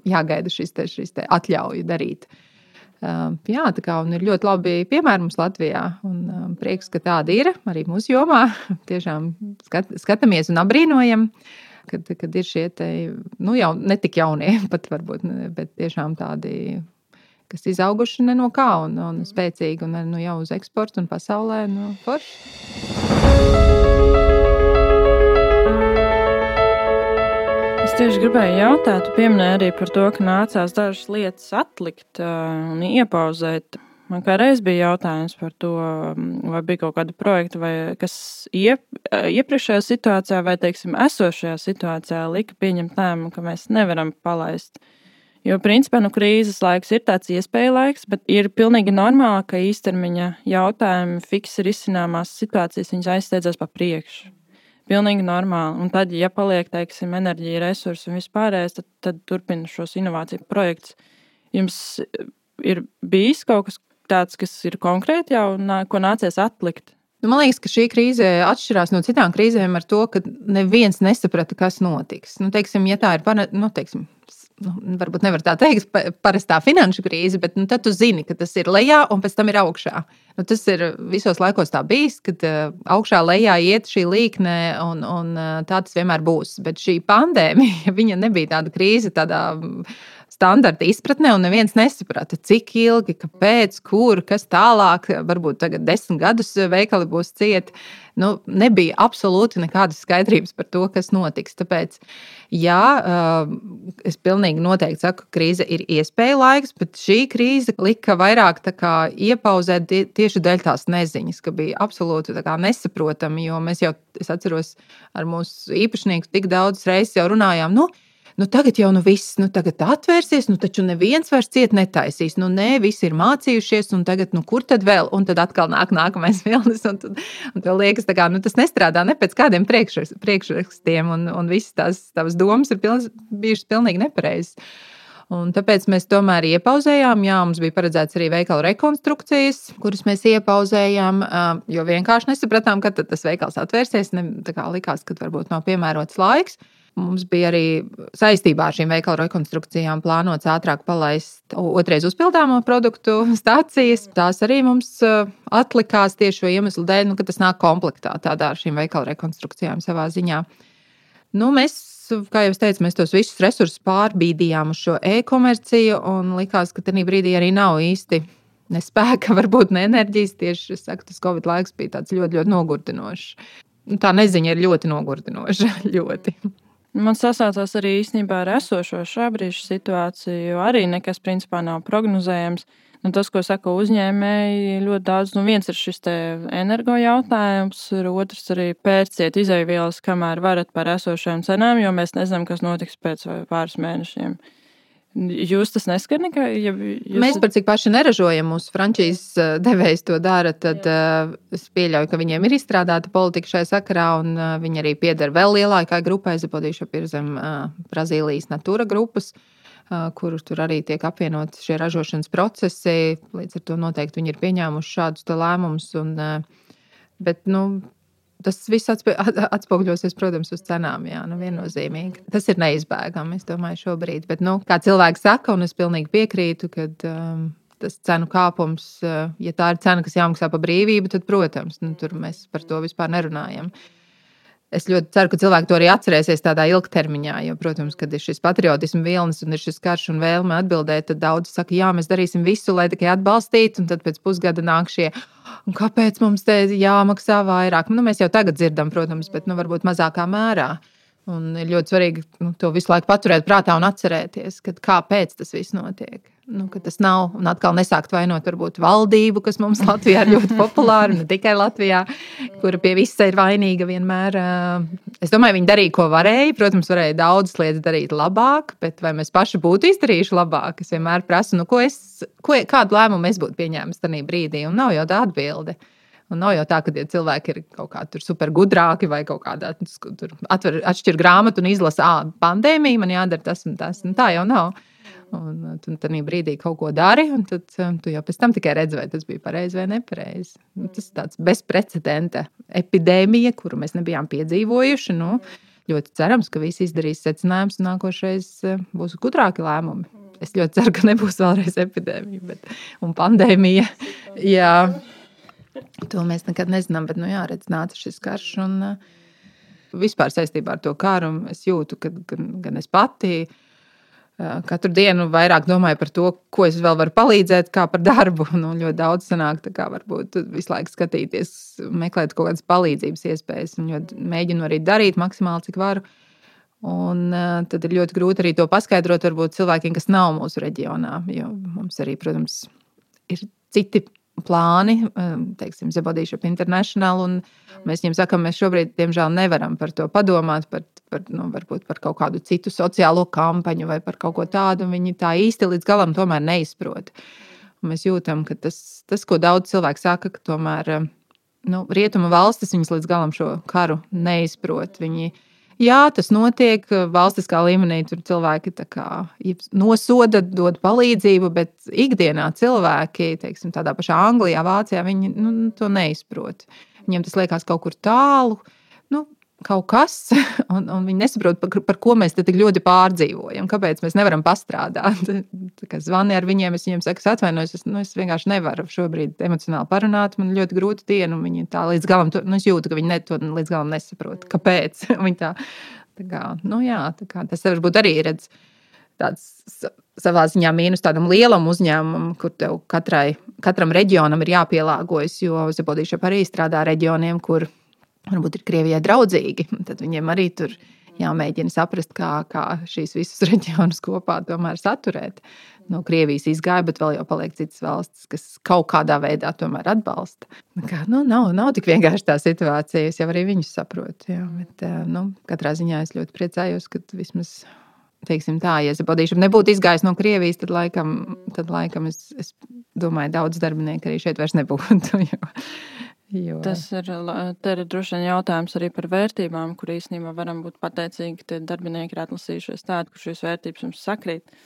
S2: jāgaida šis, te, šis te atļauju darīt. Uh, jā, tā kā ir ļoti labi piemēri mums Latvijā. Un, um, prieks, ka tāda ir arī mūsu jomā. [laughs] Tiešām skat, skatāmies un apbrīnojam. Kad, kad ir šie te, nu, jau ne tik jaunie, [laughs] pat varbūt, bet tiešām tādi, kas izauguši ne no kā un, un spēcīgi un nu, jau uz eksportu un pasaulē. Nu, forši.
S1: Tieši gribēju jautāt, tu pieminēji arī par to, ka nācās dažas lietas atlikt un iepauzēt. Man kā reiz bija jautājums par to, vai bija kaut kāda projekta, vai kas iep, iepriekšējā situācijā, vai, teiksim, esošajā situācijā lika pieņemt lēmumu, ka mēs nevaram palaist. Jo, principā, nu, krīzes laiks ir tāds iespēja laiks, bet ir pilnīgi normāli, ka īstermiņa jautājumi, fiksi risināmās situācijas, viņas aizsteidzas pa priekšu. Pilnīgi normāli. Un tad, ja paliek, teiksim, enerģija, resursi un vispārējais, tad, tad turpina šos inovāciju projektus. Jums ir bijis kaut kas, tāds, kas ir konkrēti jau, ko nācies atlikt?
S2: Nu, man liekas, ka šī krīze atšķirās no citām krīzēm ar to, ka neviens nesaprata, kas notiks. Nu, teiksim, ja tā ir nu, teiksim, nu, varbūt nevar tā teikt, parastā finanšu krīze, bet nu, tad tu zini, ka tas ir lejā un pēc tam ir augšā. Nu, tas ir visos laikos tā bijis, kad uh, augšā lejā iet šī līkne, un, un uh, tā tas vienmēr būs. Bet šī pandēmija, [laughs] viņa nebija tāda krīze tādā. Um, standarta izpratnē, un neviens nesaprata, cik ilgi, kāpēc, kur, kas tālāk. Varbūt tagad desmit gadus veikali būs cieti. Nu, nebija absolūti nekādas skaidrības par to, kas notiks. Tāpēc, jā, es pilnīgi noteikti saku, ka krīze ir iespēja laiks, bet šī krīze lika vairāk iepauzēt tieši dēļ tās neziņas, ka bija absolūti nesaprotami. Jo mēs jau, es atceros, ar mūsu īpašnieku tik daudz reizes jau runājām. Nu, nu, tagad jau nu viss, nu, tagad atvērsies, nu, taču neviens vairs ciet netaisīs. Nu, nē, visi ir mācījušies, un tagad, nu, kur tad vēl? Un tad atkal nāk nākamais [laughs] vilnis, un, tad, un tev liekas, kā, nu, tas nestrādā ne pēc kādiem priekšrakstiem, un, un visas tās tavas domas ir pilns, bijušas pilnīgi nepareizas. Un tāpēc mēs tomēr iepauzējām. Jā, mums bija paredzēts arī veikala rekonstrukcijas, kuras mēs iepauzējām, jo vienkārši nesapratām, kad tas veikals atvērsies. Ne, likās, ka varbūt nav piemērots laiks. Mums bija arī saistībā ar šīm veikalu rekonstrukcijām plānots ātrāk palaist otrais uzpildāmo produktu [laughs] stācijas. Tās arī mums uh, atlikās tieši šo iemeslu dēļ, nu, ka tas nāk komplektā tādā ar šīm veikalu rekonstrukcijām savā ziņā. Nu, mēs, kā jau teicu, mēs tos visus resursus pārbīdījām uz šo e-komerciju un likās, ka tajā brīdī arī nav īsti ne spēka, [laughs] varbūt ne enerģijas. Tieši saku, tas Covid laiks bija ļoti, ļoti nogurdinošs. Nu, tā neziņa ir ļoti nogurdinoša. [laughs] ļoti.
S1: Man sasaucās arī īstenībā ar esošo šā brīža situāciju, jo arī nekas principā nav prognozējams. Nu, tas, ko saka uzņēmēji, ļoti daudz. Nu, viens ir šis energo jautājums, otrs arī pērciet izēvielas, kamēr varat par esošajām cenām, jo mēs nezinām, kas notiks pēc pāris mēnešiem. Uh, Jūs tas neskar nekā? Ja jūs...
S2: Mēs par cik paši neražojam, mūsu frančīzes eh, devējs to dara, tad uh, es pieļauju, ka viņiem ir izstrādāta politika šai sakarā, un uh, viņi arī pieder vēl lielākai grupai, Zapodīšu ir zem uh, Brazīlijas Natura grupas, uh, kur tur arī tiek apvienot šie ražošanas procesi. Līdz ar to noteikti viņi ir pieņēmuši šādus lēmumus. Un, bet, nu, tas viss atspoguļosies, protams, uz cenām. Jā, nu, viennozīmīgi. Tas ir neizbēgami, es domāju, šobrīd. Bet, nu, kā cilvēks saka, un es pilnīgi piekrītu, ka um, tas cenu kāpums, uh, ja tā ir cena, kas jāmaksā par brīvību, tad, protams, nu, tur mēs par to vispār nerunājam. Uh, Es ļoti ceru, ka cilvēki to arī atcerēsies tādā ilgtermiņā. Jo, protams, kad ir šis patriotisms vilnis un ir šis karš un vēlme atbildēt, tad daudzi saka, jā, mēs darīsim visu, lai tikai atbalstītu. Un tad pēc pusgada nāk šie, kāpēc mums te jāmaksā vairāk. Nu, mēs jau tagad dzirdam, protams, bet nu, varbūt mazākā mērā. Un ir ļoti svarīgi nu, to visu laiku paturēt prātā un atcerēties, kāpēc tas viss notiek. Nu, tas nav, un atkal nesākt vainot varbūt valdību, kas mums Latvijā ir ļoti populāra, ne tikai Latvijā, kura pie visa ir vainīga vienmēr. Es domāju, viņi darīja, ko varēja. Protams, varēja daudzas lietas darīt labāk, bet vai mēs paši būtu izdarījuši labāk? Es vienmēr prasu, nu, ko es, ko, kādu lēmumu es būtu pieņēmis tajā brīdī, un nav jau tā atbilde. Un nav jau tā, ka tie cilvēki ir kaut kādi supergudrāki vai kaut kādā atver, atšķir grāmatu un izlasa, ah, pandēmija, man jādara tas un tas. Un tā jau nav. Un uh, tu tajā brīdī kaut ko dari, un tad um, tu jau pēc tam tikai redzi, vai tas bija pareizi vai nepareizi. Nu, tas ir tāds bezprecedenta epidēmija, kuru mēs nebijām piedzīvojuši. Nu, ļoti cerams, ka visi izdarīs secinājumus, un nākošais uh, būs gudrāki lēmumi. Es ļoti ceru, ka nebūs vēlreiz epidēmija bet, un pandēmija. Jā, to mēs nekad nezinām, bet nu, jā, redz, nāca šis karš. Un, uh, vispār saistībā ar to karu es jūtu, ka gan, gan es pati katru dienu vairāk domāju par to, ko es vēl varu palīdzēt, kā par darbu. [laughs] Nu, ļoti daudz sanāk, kā varbūt visu laiku skatīties, meklēt kaut kādas palīdzības iespējas, mēģinu arī darīt maksimāli, cik varu. Un, uh, tad ir ļoti grūti arī to paskaidrot varbūt cilvēkiem, kas nav mūsu reģionā. Jo mums arī, protams, ir citi plāni, teiksim, Zebodīša International. Mēs viņiem sakām, mēs šobrīd, diemžēl, nevaram par to padomāt, par par, nu, par kaut kādu citu sociālo kampaņu vai par kaut ko tādu. Viņi tā īsti līdz galam tomēr neizprot. Un mēs jūtam, ka tas, tas, ko daudz cilvēku saka, ka tomēr nu, rietumu valstis līdz galam šo karu neizprot. Viņi, jā, tas notiek valstiskā līmenī, tur cilvēki kā, nosoda, dod palīdzību, bet ikdienā cilvēki, teiksim, tādā pašā Anglijā, Vācijā, viņi nu, to neizprot. Viņiem tas liekas kaut kur tālu. Nu, kaut kas, [laughs] un, un viņi nesaprot, par, par ko mēs tik ļoti pārdzīvojam, kāpēc mēs nevaram pastrādāt. [laughs] Zvani ar viņiem, es viņiem saku, atvainojos, es, nu, es vienkārši nevaru šobrīd emocionāli parunāt. Man ļoti grūti diena, un viņi tā līdz galam, to, nu, es jūtu, ka viņi ne, to līdz galam nesaprot. Kāpēc? [laughs] viņi tā, tā kā, nu, jā, tā kā, tas varbūt arī ir tāds savā ziņā mīnus tādam lielam uzņēmumam, kur tev katrai, katram reģionam ir jāpielāgojas, jo Zebodīša arī strādā reģioniem, kur varbūt ir Krievijai draudzīgi, [laughs] tad viņiem arī tur jāmēģina saprast, kā, kā šīs visas [laughs] reģionus kopā tomēr saturēt. No Krievijas izgāja, bet vēl jau paliek citas valstis, kas kaut kādā veidā tomēr atbalsta. Kā, nu, nav, nav tik vienkārši tā situācija, es jau arī viņus saprotu. Jā, bet, eh, nu, katrā ziņā es ļoti priecājos, ka vismaz teiksim tā, ja Zabodīšam nebūtu izgājis no Krievijas, tad laikam, tad laikam es, es domāju, daudz darbinieku arī šeit vairs nebūtu. [laughs] Jo,
S1: Jo. Tas ir, ir droši vien jautājums arī par vērtībām, kur īstenībā varam būt pateicīgi, ka darbinieki ir atlasījušies tādu, kur šīs vērtības mums sakrīt.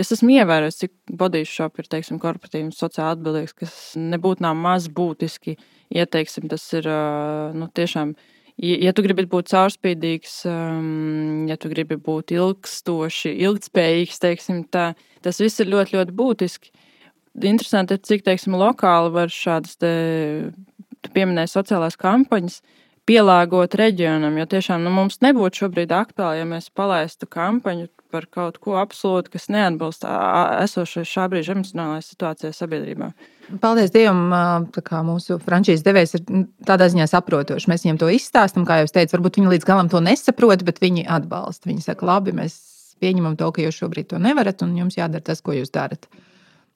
S1: Es esmu ievērojis, cik bodīšu šopi ir teiksim, korporatīvs, sociāli atbildīgs, kas nebūtu nav maz būtiski. Ieteiksim, tas ir nu, tiešām, ja tu gribi būt caurspīdīgs, ja tu gribi būt ilgstoši, ilgspējīgs, teiksim, tā, tas viss ir ļoti, ļoti būtiski. Interesanti cik teiksim, lokāli var šādas tu pieminēji sociālās kampaņas, pielāgot reģionam. Jo tiešām nu, mums nebūtu šobrīd aktuāli, ja mēs palaistu kampaņu par kaut ko absolūti, kas neatbilst esošai šā brīža emocionālajai situācijai sabiedrībā.
S2: Paldies Dievam, ka mūsu frančīzes devējs ir tādā ziņā saprotošs. Mēs viņiem to izstāstām, kā jau teicu, varbūt viņi līdz galam to nesaprot, bet viņi atbalsta. Viņi saka, labi, mēs pieņemam to, ka jūs šobrīd to nevarat, un jums jādara tas, ko jūs darat.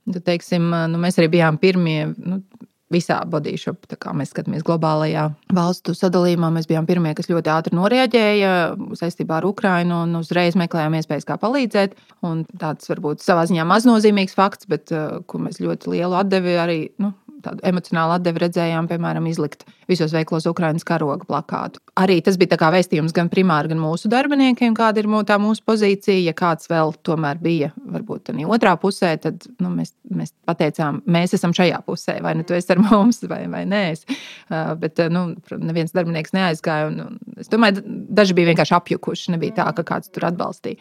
S2: Tad, teiksim, nu, mēs arī bijām pirmie. Nu, visā bodyshop. Mēs skatāmies globālajā valstu sadalījumā. Mēs bijām pirmie, kas ļoti ātri noreaģēja saistībā ar Ukrajinu un uzreiz meklējām iespējas, kā palīdzēt. Un tāds varbūt savā ziņā maznozīmīgs fakts, bet uh, ko mēs ļoti lielu atdevi arī nu, tādu emocionālu atdevi redzējām, piemēram, izlikt visos veiklos Ukraiņas karoga plakātu. Arī tas bija vēstījums gan primāri, gan mūsu darbiniekiem, kāda ir tā mūsu pozīcija. Ja kāds vēl tomēr bija, varbūt tādā otrā pusē, tad nu, mēs, mēs pateicām, mēs esam šajā pusē, vai nu tu esi ar mums, vai, vai nē. Uh, bet nu, neviens darbinieks neaizgāja. Un, un, es domāju, daži bija vienkārši apjukuši. Nebija tā, ka kāds tur atbalstīja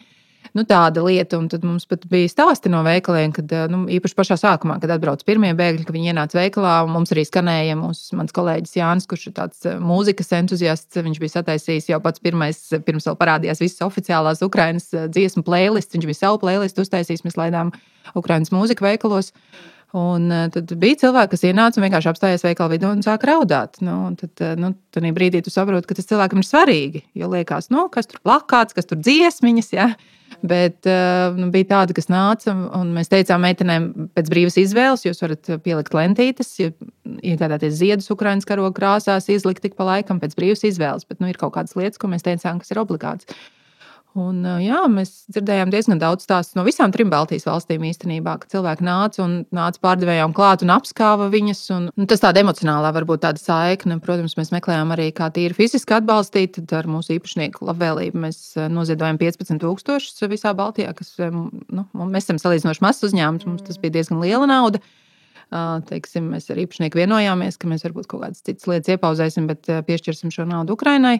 S2: nu, tāda lieta. Un tad mums pat bija stāsti no veikaliem, kad eh, nu, īpaši pašā sākumā, kad atbrauc pirmie bēgļi, kad viņi ienāca veikalā. Mums arī skanēja mūsu, mans kolēģis Jānis, kurš ir tāds eh, mūzikas entuziasts. Viņš bija sataisījis jau pats pirmais, pirms vēl parādījās visas oficiālās Ukraiņas eh, dziesmu playlists. Viņš bija savu playlistu uztaisījis, mēs laidām Ukraiņas mūziku veikalos. Un tad bija cilvēki, kas ienāca un vienkārši apstājās veikala vidū un sāka raudāt. Nu, tad, nu, tad brīdī tu saproti, ka tas cilvēkam ir svarīgi. Jo liekas, nu, kas tur plakāts, kas tur dziesmiņas. Ja? Bet nu, bija tādi, kas nāca, un mēs teicām, meitenēm, pēc brīvas izvēles, jūs varat pielikt lentītes, iegādāties ziedus Ukraiņas karoga krāsās, izlikt tik pa laikam pēc brīvas izvēles. Bet nu, ir kaut kādas lietas, ko mēs teicām, kas ir obligāts. Un, jā, mēs dzirdējām diezgan daudz stāstu no visām trim Baltijas valstīm īstenībā, ka cilvēki nāca un nāca pārdevējām klāt un apskāva viņas. Un, nu, tas tāda emocionālā varbūt tāda saikne. Protams, mēs meklējām arī kā tīri fiziski atbalstīt. Tad ar mūsu īpašnieku labvēlību mēs noziedojam 15,000 visā Baltijā, kas nu, mēs esam salīdzinoši mazs uzņēmums. Mums tas bija diezgan liela nauda. Teiksim, mēs ar īpašnieku vienojāmies, ka mēs varbūt kaut kādas citas lietas iepauzēsim, bet piešķirsim šo naudu Ukrainai.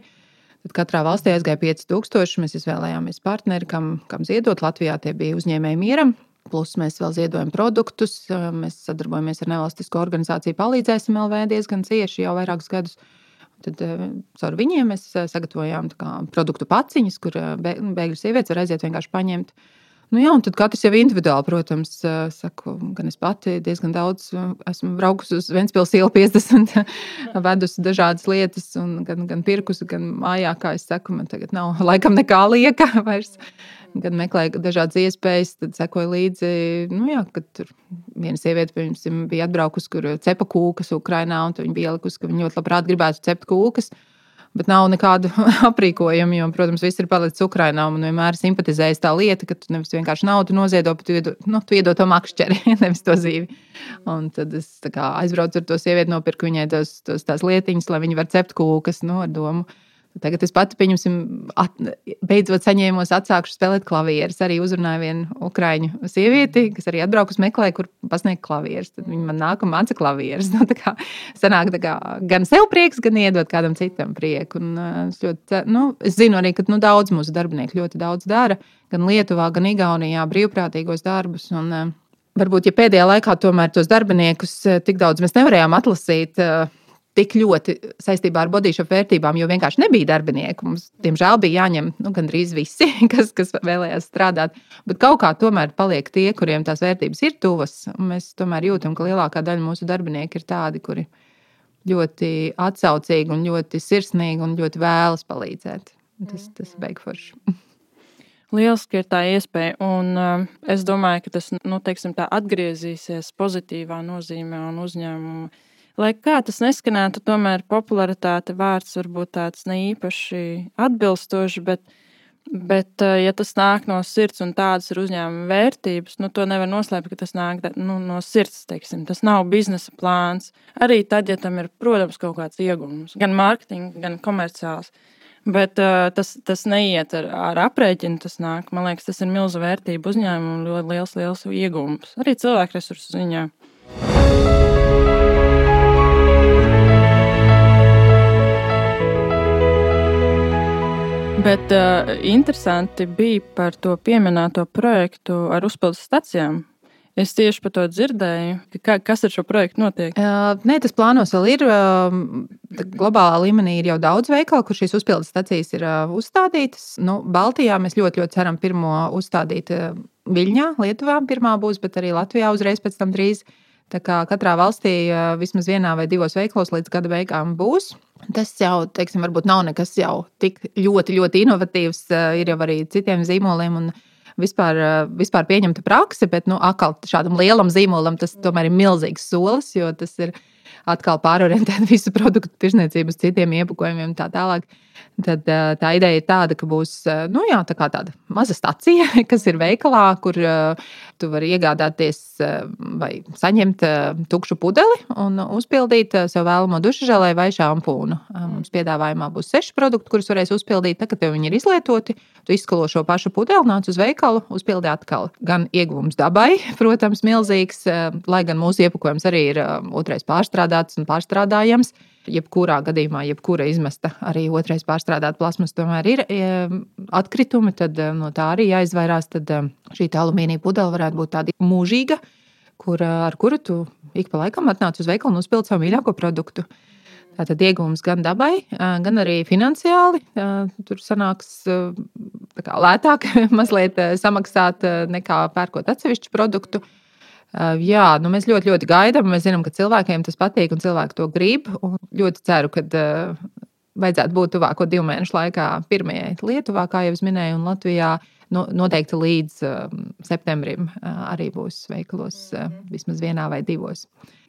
S2: Tad katrā valstī aizgāja 5000. Mēs izvēlējāmies partneri, kam, kam ziedot. Latvijā tie bija uzņēmēji mieram. Plus mēs vēl ziedojam produktus. Mēs sadarbojamies ar nevalstisko organizāciju Palīdzēsim LV diezgan cieši jau vairākus gadus. Tad caur viņiem mēs sagatavojām produktu paciņas, kur bēgļu sievietes var aiziet vienkārši paņemt Nu, jā, un tad katrs jau individuāli, protams, saku, gan es pati diezgan daudz esmu braukusi uz Ventspils ielu 50, [laughs] vedusi dažādas lietas, gan, gan pirkusi, gan mājā, kā es saku, man tagad nav [laughs] laikam nekā lieka [laughs] vairs. Gan meklēju dažādas iespējas, tad sekoju līdzi, nu jā, kad tur viena sieviete, piemēram, bija atbraukusi, kur cepa kūkas Ukrainā, un viņa bija ielikusi, ka viņa ļoti labprāt gribētu cept kūkas bet nav nekādu [laughs] aprīkojumu. Jo, protams, viss ir palicis Ukrajinā. Man vienmēr simpatizējas tā lieta, ka tu nevis vienkārši naudu noziedo, bet tu iedod, nu, tu iedod to makšķeri, [laughs] nevis to zīvi. Un tad es kā, aizbraucu ar to sievieti, nopirku viņai tos, tos, tās lietiņas, lai viņi varētu cept kūkas nu, ar domu Tagad es pati, pieņemsim, at, beidzot saņēmos, atsākuši spēlēt klavierus. Arī uzrunāju vienu ukrāņu sievieti, kas arī atbraukus meklē, kur pasniegt klavierus. Tad viņa man nāk un māca klavierus. [laughs] Nu, tā kā sanāk tā kā gan sev prieks, gan iedot kādam citam prieku. Un, es, ļoti, nu, es zinu arī, ka nu, daudz mūsu darbinieku ļoti daudz dara. Gan Lietuvā, gan Igaunijā brīvprātīgos darbus. Un, varbūt, ja pēdējā laikā tomēr tos darbiniekus tik daudz mēs nevarējām atlasīt tik ļoti saistībā ar bodyshop vērtībām, jo vienkārši nebija darbinieku. Mums, diemžēl, bija jāņem nu, gandrīz visi, [laughs] kas, kas vēlējās strādāt. Bet kaut kā tomēr paliek tie, kuriem tās vērtības ir tuvas. Mēs tomēr jūtam, ka lielākā daļa mūsu darbinieku ir tādi, kuri ļoti atsaucīgi, un ļoti sirsnīgi un ļoti vēlas palīdzēt. Tas, tas ir beigforši. [laughs]
S1: Lieliski ir tā iespēja, un uh, es domāju, ka tas nu, teiksim, atgriezīsies pozitīvā nozīmē un uzņēmumu Lai kā tas neskanētu, tomēr popularitāte vārds varbūt tāds ne īpaši atbilstošs, bet, bet ja tas nāk no sirds un tādas ir uzņēmuma vērtības, nu to nevar noslēpt, ka tas nāk nu, no sirds, teiksim. Tas nav biznesa plāns. Arī tad, ja tam ir, protams, kaut kāds iegūms, gan mārketinga, gan komerciāls. Bet uh, tas, tas neiet ar, ar aprēķinu. Tas nāk. Man liekas, tas ir milzīga vērtība uzņēmumam un ļoti liels, liels iegūms. Arī cilvēku resursu ziņā. Bet uh, interesanti bija par to pieminēto projektu ar uzpildes stacijām. Es tieši par to dzirdēju, ka, kas ar šo projektu notiek.
S2: Uh, nē, tas plānos vēl ir. Uh, globālā līmenī ir jau daudz veikalu, kur šīs uzpildes stacijas ir uh, uzstādītas. Nu, Baltijā mēs ļoti, ļoti ceram pirmo uzstādīt uh, Viļņā, Lietuvā. Pirmā būs, bet arī Latvijā uzreiz pēc tam drīz. Tā kā katrā valstī vismaz vienā vai divos veikalos līdz gada beigām būs. Tas jau, teiksim, varbūt nav nekas jau tik ļoti, ļoti inovatīvs. Ir jau arī citiem zīmoliem un vispār, vispār pieņemta prakse, bet, nu, atkal šādam lielam zīmolam tas tomēr ir milzīgs solis, jo tas ir atkal pārorientēt [laughs] visu produktu tirzniecību uz citiem iepakojumiem un tā tālāk. Tad tā ideja ir tāda, ka būs nu, jā, tā tāda maza stacija, [laughs] kas ir veikalā, kur tu vari iegādāties vai saņemt tukšu pudeli un uzpildīt sev vēlamo dušu žēlē vai šampūnu. Mums piedāvājumā būs seši produkti, kurus varēs uzpildīt. Tad, kad tev viņi ir izlietoti, tu izskalo šo pašu pudeli, nāc uz veikalu, uzpildi atkal. Gan ieguvums dabai, [laughs] protams, milzīgs, lai gan mūsu iepakojums arī ir otrais pārstrādāts un pārstrādājams jebkurā gadījumā, jebkura izmesta arī otrais pārstrādāta plasmas tomēr ir e, atkritumi, tad e, no tā arī jāizvairās. Tad e, šī alumīnija pudele varētu būt tāda mūžīga, kur, ar kuru tu ik pa laikam atnāc uz veikalu un uzpild savu mīļāko produktu. Tātad iegūms gan dabai, gan arī finansiāli. Tur sanāks kā, lētāk [laughs] mazliet samaksāt nekā pērkot atsevišķu produktu. Jā, nu mēs ļoti, ļoti gaidām. Mēs zinām, ka cilvēkiem tas patīk un cilvēki to grib. Ļoti ceru, ka vajadzētu būt tuvāko divu mēnešu laikā pirmajai Lietuvā, kā jau es minēju, un Latvijā. Noteikti līdz septembrim arī būs veikalos vismaz vienā vai divos.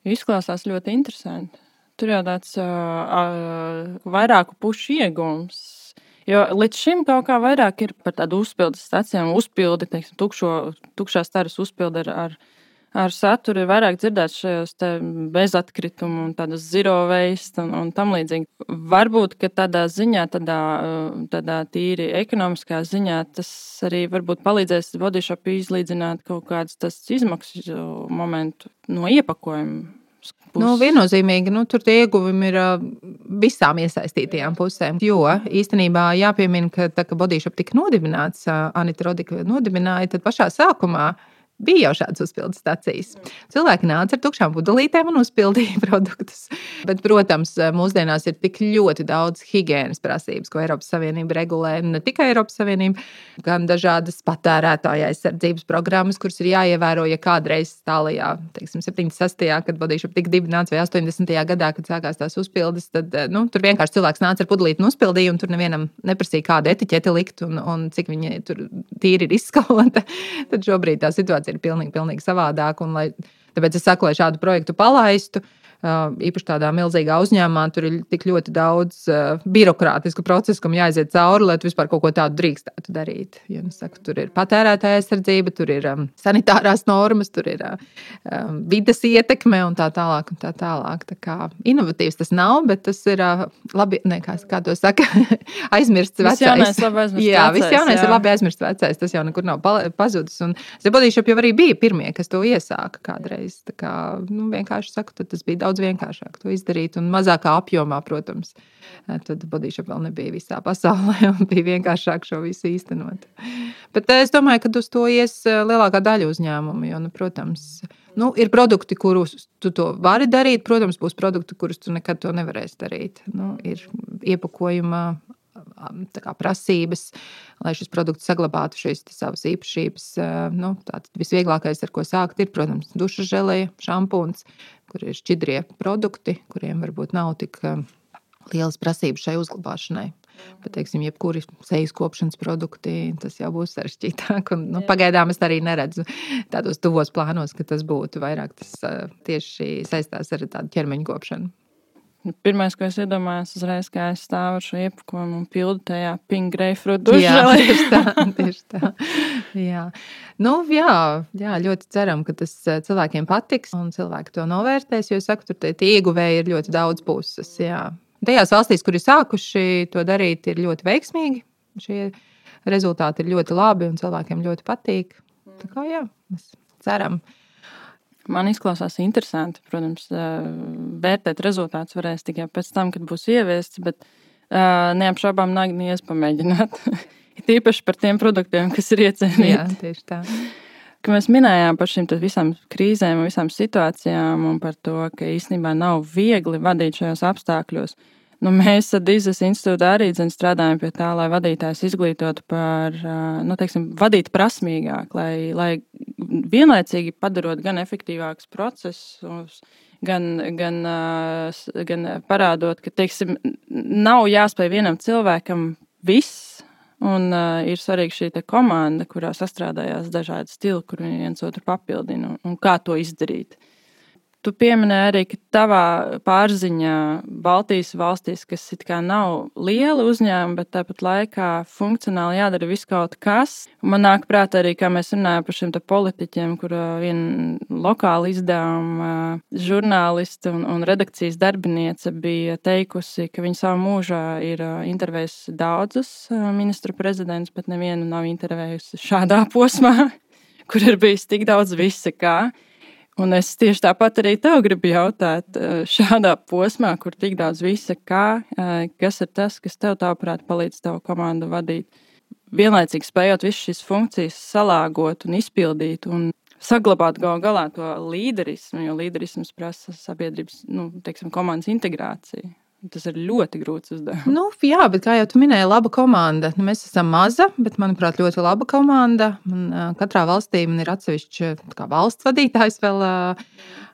S1: Izklausās ļoti interesanti. Tur jau tāds uh, vairāku pušu iegūms. Jo līdz šim kaut kā vairāk ir par tādu uzpildes stācijām, uzpildi, teiksim, tukšo, tukšās taras uzpildi ar, ar, ar saturu. Ir vairāk dzirdēts šajos bezatkritumu un tādas zero waste un, un tam līdzīgi. Varbūt, ka tādā ziņā, tādā, tādā tīri ekonomiskā ziņā, tas arī varbūt palīdzēs bodyshop izlīdzināt kaut kādas tas izmaksu momentu no iepakojuma
S2: puses? Nu, viennozīmīgi, nu, tur tie ieguvumi ir visām iesaistītajām pusēm. Jo īstenībā jāpiemina, ka tā kā Bodyshop tika nodibināts, Anita Rodika nodibināja, tad pašā sākumā Bija jau šādas uzpildes stācijas. Cilvēki nāca ar tukšām pudelītēm un uzpildīja [laughs] produktus. Bet, protams, mūsdienās ir tik ļoti daudz higiēnas prasības, ko Eiropas Savienība regulē. Ne tikai Eiropas Savienība, gan dažādas patērētāja aizsardzības programmas, kuras ir jāievēro. Ja kādreiz tālajā, teiksim, 76. kad Bodīša tika dibināts vai 80. gadā, kad sākās tās uzpildes, tad nu, tur vienkārši cilvēks nāca ar pudelīti un uzpildīja, un tur nevienam neprasīja, kādu etiķeti likt un, un cik viņa tur tīri ir izskalota. [laughs] Tad šobrīd tā situācija situācija ir pilnīgi, pilnīgi savādāka. Tāpēc es saku, lai šādu projektu palaistu, īpaši tādā milzīgā uzņēmumā, tur ir tik ļoti daudz uh, birokrātisku procesu, kam jāiziet cauri, lai vispār kaut ko tādu drīkstētu darīt. Ja, nu, saku, tur ir patērētāja aizsardzība, tur ir um, sanitārās normas, tur ir um, vidas ietekme un tā tālāk. Un tā tālāk. Tā kā inovatīvs tas nav, bet tas ir uh, labi, ne, kā, kā to saka, [laughs] aizmirsts vecais.
S1: Jaunais, aizmirsts
S2: jā, viss jaunais jā. ir labi aizmirsts vecais. Tas jau nekur nav pazudis. Un Zebodīšop jau arī bija pirmie, kas to iesāka kādreiz. Tā kā, nu, vienkārši saku, tas bija daudz vienkāršāk to izdarīt un mazākā apjomā, protams. Tad bodyshop vēl nebija visā pasaulē [laughs] un bija vienkāršāk šo visu īstenot. Bet es domāju, ka uz to ies lielākā daļa uzņēmumu, jo, nu, protams, nu, ir produkti, kurus tu to vari darīt. Protams, būs produkti, kurus tu nekad to nevarēsi darīt. Nu, ir iepakojuma kā, prasības, lai šis produkts saglabātu šīs savas īpašības. Nu, visvieglākais, ar ko sākt, ir, protams, dušas žēlēja, šampūns, kur ir šķidrie produkti, kuriem varbūt nav tik lielas prasības šai uzglabāšanai. Bet, teiksim, jebkuri sejas kopšanas produkti, tas jau būs sarežģītāk. Un, nu, pagaidām es arī neredzu tādos tuvos plānos, ka tas būtu vairāk tas tieši saistās ar tādu ķermeņa kopšanu.
S1: Pirmais, ko es iedomājos, uzreiz, kā es stāvu ar šo iepakojumu un pildu tajā pink grapefruit dušā.
S2: Jā, tieši tā. [laughs] Tieši tā. Jā. Nu, jā, jā, ļoti ceram, ka tas eh, cilvēkiem patiks un cilvēki to novērtēs, jo, saku, tur tie ieguvēji ir ļoti daudz puses. Jā. Tajās valstīs, kur ir sākuši to darīt, ir ļoti veiksmīgi. Šie rezultāti ir ļoti labi un cilvēkiem ļoti patīk. Tā kā jā, mēs ceram,
S1: Man izklausās interesanti. Protams, vērtēt rezultātus varēs tikai pēc tam, kad būs ieviests, bet neapšaubām nākties pamēģināt. [laughs] Ir īpaši par tiem produktiem, kas ir iecienīti.
S2: Jā, tieši tā.
S1: Ka mēs minējām par šīm visām krīzēm, visām situācijām un par to, ka īstenībā nav viegli vadīt šajos apstākļos. Nu, mēs Dīzes institūtu arī strādājam pie tā, lai vadītājs izglītotu par, nu, teiksim, vadīt prasmīgāk, lai, lai vienlaicīgi padarot gan efektīvākus procesus, gan, gan, gan parādot, ka, teiksim, nav jāspēj vienam cilvēkam viss, un ir svarīga šī komanda, kurā sastrādājās dažādi stili, kur viens otru papildina un, un kā to izdarīt. Uh, Tu pieminēji arī, ka tavā pārziņā Baltijas valstīs, kas it kā nav liela uzņēmuma, bet tāpat laikā funkcionāli jādara viss kaut kas. Man nāk prātā arī, kā mēs runājam par šiem politiķiem, kur viena lokāla izdevuma žurnāliste un, un redakcijas darbiniece bija teikusi, ka viņa savā mūžā ir intervējusi daudzus ministru prezidentus, bet nevienu nav intervējusi šādā [laughs] posmā, kur ir bijis tik daudz visa kā. Un es tieši tāpat arī tev gribu jautāt, eh, šādā posmā, kur tik daudz visa kā, eh, kas ir tas, kas tev, tavuprāt, palīdz tavu komandu vadīt? Vienlaicīgi spējot visas šīs funkcijas salāgot un izpildīt un saglabāt gal galā to līderismu, jo līderisms prasa sabiedrības, nu, teiksim, komandas integrāciju. Tas ir ļoti grūts uzdevums.
S2: Nu, jā, bet kā jau minēji, laba komanda. Nu, mēs esam maza, bet, manuprāt, ļoti laba komanda. Man, katrā valstī man ir atsevišķs valsts vadītājs vēl.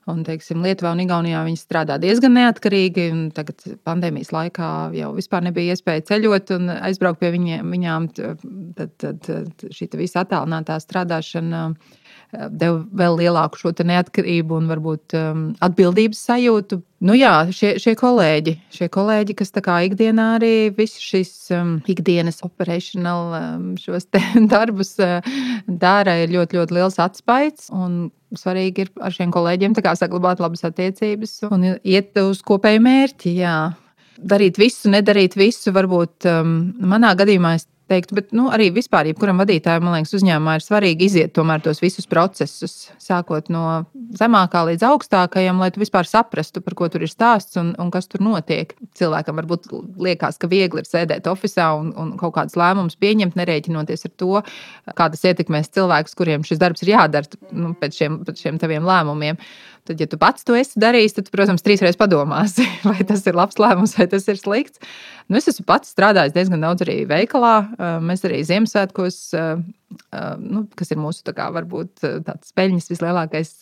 S2: Un, teiksim, Lietuvā un Igaunijā viņi strādā diezgan neatkarīgi. Tagad pandēmijas laikā jau vispār nebija iespēja ceļot un aizbraukt pie viņiem, viņām. Tad, tad, tad šī visa attālinātā strādāšana deva vēl lielāku šo neatkarību un varbūt um, atbildības sajūtu. Nu jā, šie, šie kolēģi, šie kolēģi, kas ikdienā arī visu šīs um, ikdienas operational um, šos [laughs] darbus uh, dara, ir ļoti, ļoti liels atspaids. Svarīgi ir ar šiem kolēģiem saglabāt labas attiecības un iet uz kopēju mērķi. Jā. Darīt visu, nedarīt visu. Varbūt um, manā gadījumā es teiktu, bet nu, arī vispār, jebkuram vadītājam, man liekas, uzņēmumā ir svarīgi iziet tomēr tos visus procesus, sākot no zemākā līdz augstākajam, lai tu vispār saprastu, par ko tur ir stāsts un, un kas tur notiek. Cilvēkam varbūt liekas, ka viegli ir sēdēt oficiālā un, un kaut kādas lēmumus pieņemt, nerēķinoties ar to, kā tas ietekmēs cilvēkus, kuriem šis darbs ir jādara nu, pēc, šiem, pēc šiem taviem lēmumiem. Tad, ja tu pats to esi darījis, tad, protams, trīsreiz padomāsi, [laughs] vai tas ir labs lēmums vai tas ir slikts. Nu, es esmu pats strādājis diezgan daudz arī veikalā. Mēs arī Ziemassvētkos, nu, kas ir mūsu tā kā, varbūt tāds peļņas vislielākais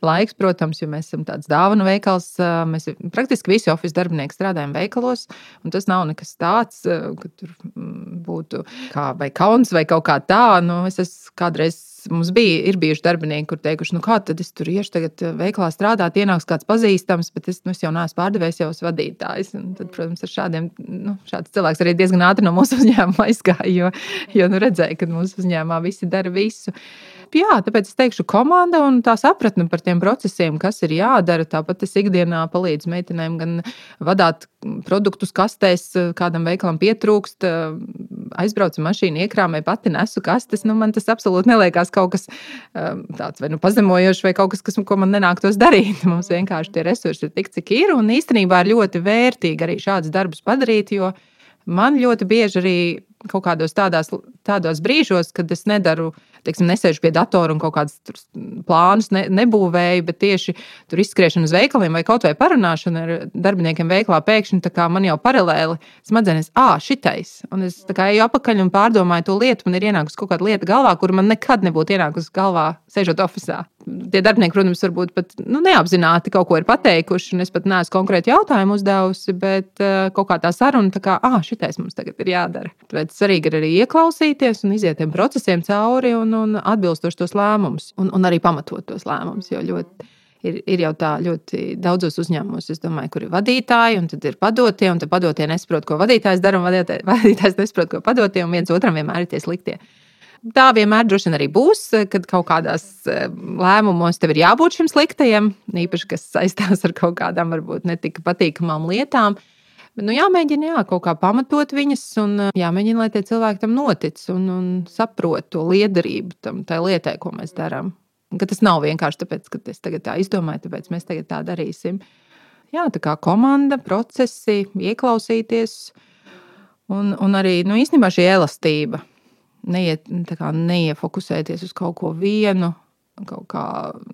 S2: laiks, protams, jo mēs esam tāds dāvanu veikals. Mēs praktiski visi oficiāli darbinieki strādājam veikalos, un tas nav nekas tāds, ka tur mm, būtu kā vai kauns vai kaut kā tā. Nu, es esmu kādreiz mums bija, ir bijuši darbinieki, kur teikuši, nu kā tad es tur iešu tagad eh, veiklā strādāt, ienāks kāds pazīstams, bet es, nu, es jau neesmu pārdevējs, jau esmu vadītājs. Un tad, protams, ar šādiem, nu, cilvēks arī diezgan ātri no mūsu [laughs] uzņēmuma aizgāja, jo, jo nu, redzēja, ka mūsu uzņēmumā visi dara visu jā, tāpēc es teikšu, komanda un tā sapratne par tiem procesiem, kas ir jādara. Tāpat es ikdienā palīdzu meitenēm gan vadīt produktus kastēs, kādam veikalam pietrūkst, aizbraucu mašīnu, iekrāmēju pati nesu kastes. Nu, man tas absolūti neliekas kaut kas um, tāds vai nu pazemojošs, vai kaut kas, kas, ko man nenāktos darīt. [laughs] Mums vienkārši tie resursi ir tik, cik ir. Un īstenībā ir ļoti vērtīgi arī šādus darbus padarīt, jo man ļoti bieži arī kaut kādos tādās, tādos brīžos, kad es nedaru teiksim, nesēžu pie datora un kaut kādus plānus ne, nebūvēju, bet tieši tur izskriešana uz veikaliem vai kaut vai parunāšana ar darbiniekiem veiklā pēkšņi man jau paralēli smadzenes, ah, šitais. Un es eju apakaļ un pārdomāju to lietu. Man ir ienākusi kaut kāda lieta galvā, kur man nekad nebūtu ienākusi galvā, sēžot oficiālā. Tie darbinieki, protams, varbūt pat nu, neapzināti kaut ko ir pateikuši, un es pat neesmu konkrēti jautājumu uzdevusi, bet uh, kaut kā tā saruna, tā kā, ah, šitais mums tagad ir jādara. Tāpēc svarīgi ir arī ieklausīties un iziet tiem procesiem cauri un, un atbilstoši tos lēmumus, un, un arī pamatot tos lēmumus. Jo ļoti ir, ir jau tā ļoti daudzos uzņēmumos, domāju, kur ir vadītāji, un tad ir padotie, un padotie nesaprot, ko vadītājs dara, un vadītājs nesaprot, ko padotie, un viens otram vienmēr ir tie sliktie. Tā vienmēr droši vien arī būs, kad kaut kādās eh, lēmumos tev ir jābūt šim sliktajam, īpaši kas saistās ar kaut kādām varbūt netika patīkamām lietām. Bet, nu, jāmēģina jā, kaut kā pamatot viņas, un eh, jāmēģina, lai tie cilvēki tam notic un, un saprot to liederību tam, tai lietai, ko mēs darām. Ka tas nav vienkārši tāpēc, ka es tagad tā izdomāju, tāpēc mēs tagad tā darīsim. Jā, tā kā komanda, procesi, ieklausīties, un, un arī nu, īstenībā šī elastība neiet, kā, neiefokusēties uz kaut ko vienu. Kaut kā,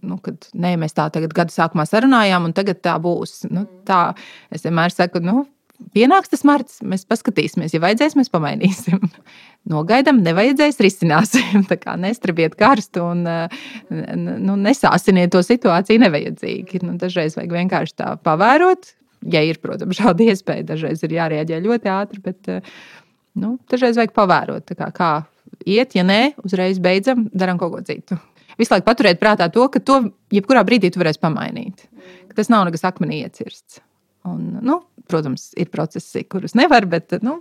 S2: nu, kad nē, mēs tā tagad gada sākumā sarunājām, un tagad tā būs. Nu, tā, es vienmēr saku, nu, pienāks tas marts, mēs paskatīsimies. Ja vajadzēs, mēs pamainīsim. [laughs] Nogaidām, nevajadzēs, risināsim. [laughs] Tā kā nestrabiet karstu un nu, nesāsiniet to situāciju nevajadzīgi. Nu, dažreiz vajag vienkārši tā pavērot. Ja ir, protams, [laughs] šāda iespēja, dažreiz ir jārēģē ļoti ātri, bet nu, dažreiz vajag pavērot, kā, kā iet, ja nē, uzreiz beidzam, darām kaut ko citu. Visu laiku paturēt prātā to, ka to jebkurā brīdī tu varēsi pamainīt. Ka tas nav nekas akmenī iecirsts. Un, nu, protams, ir procesi, kurus nevar, bet nu,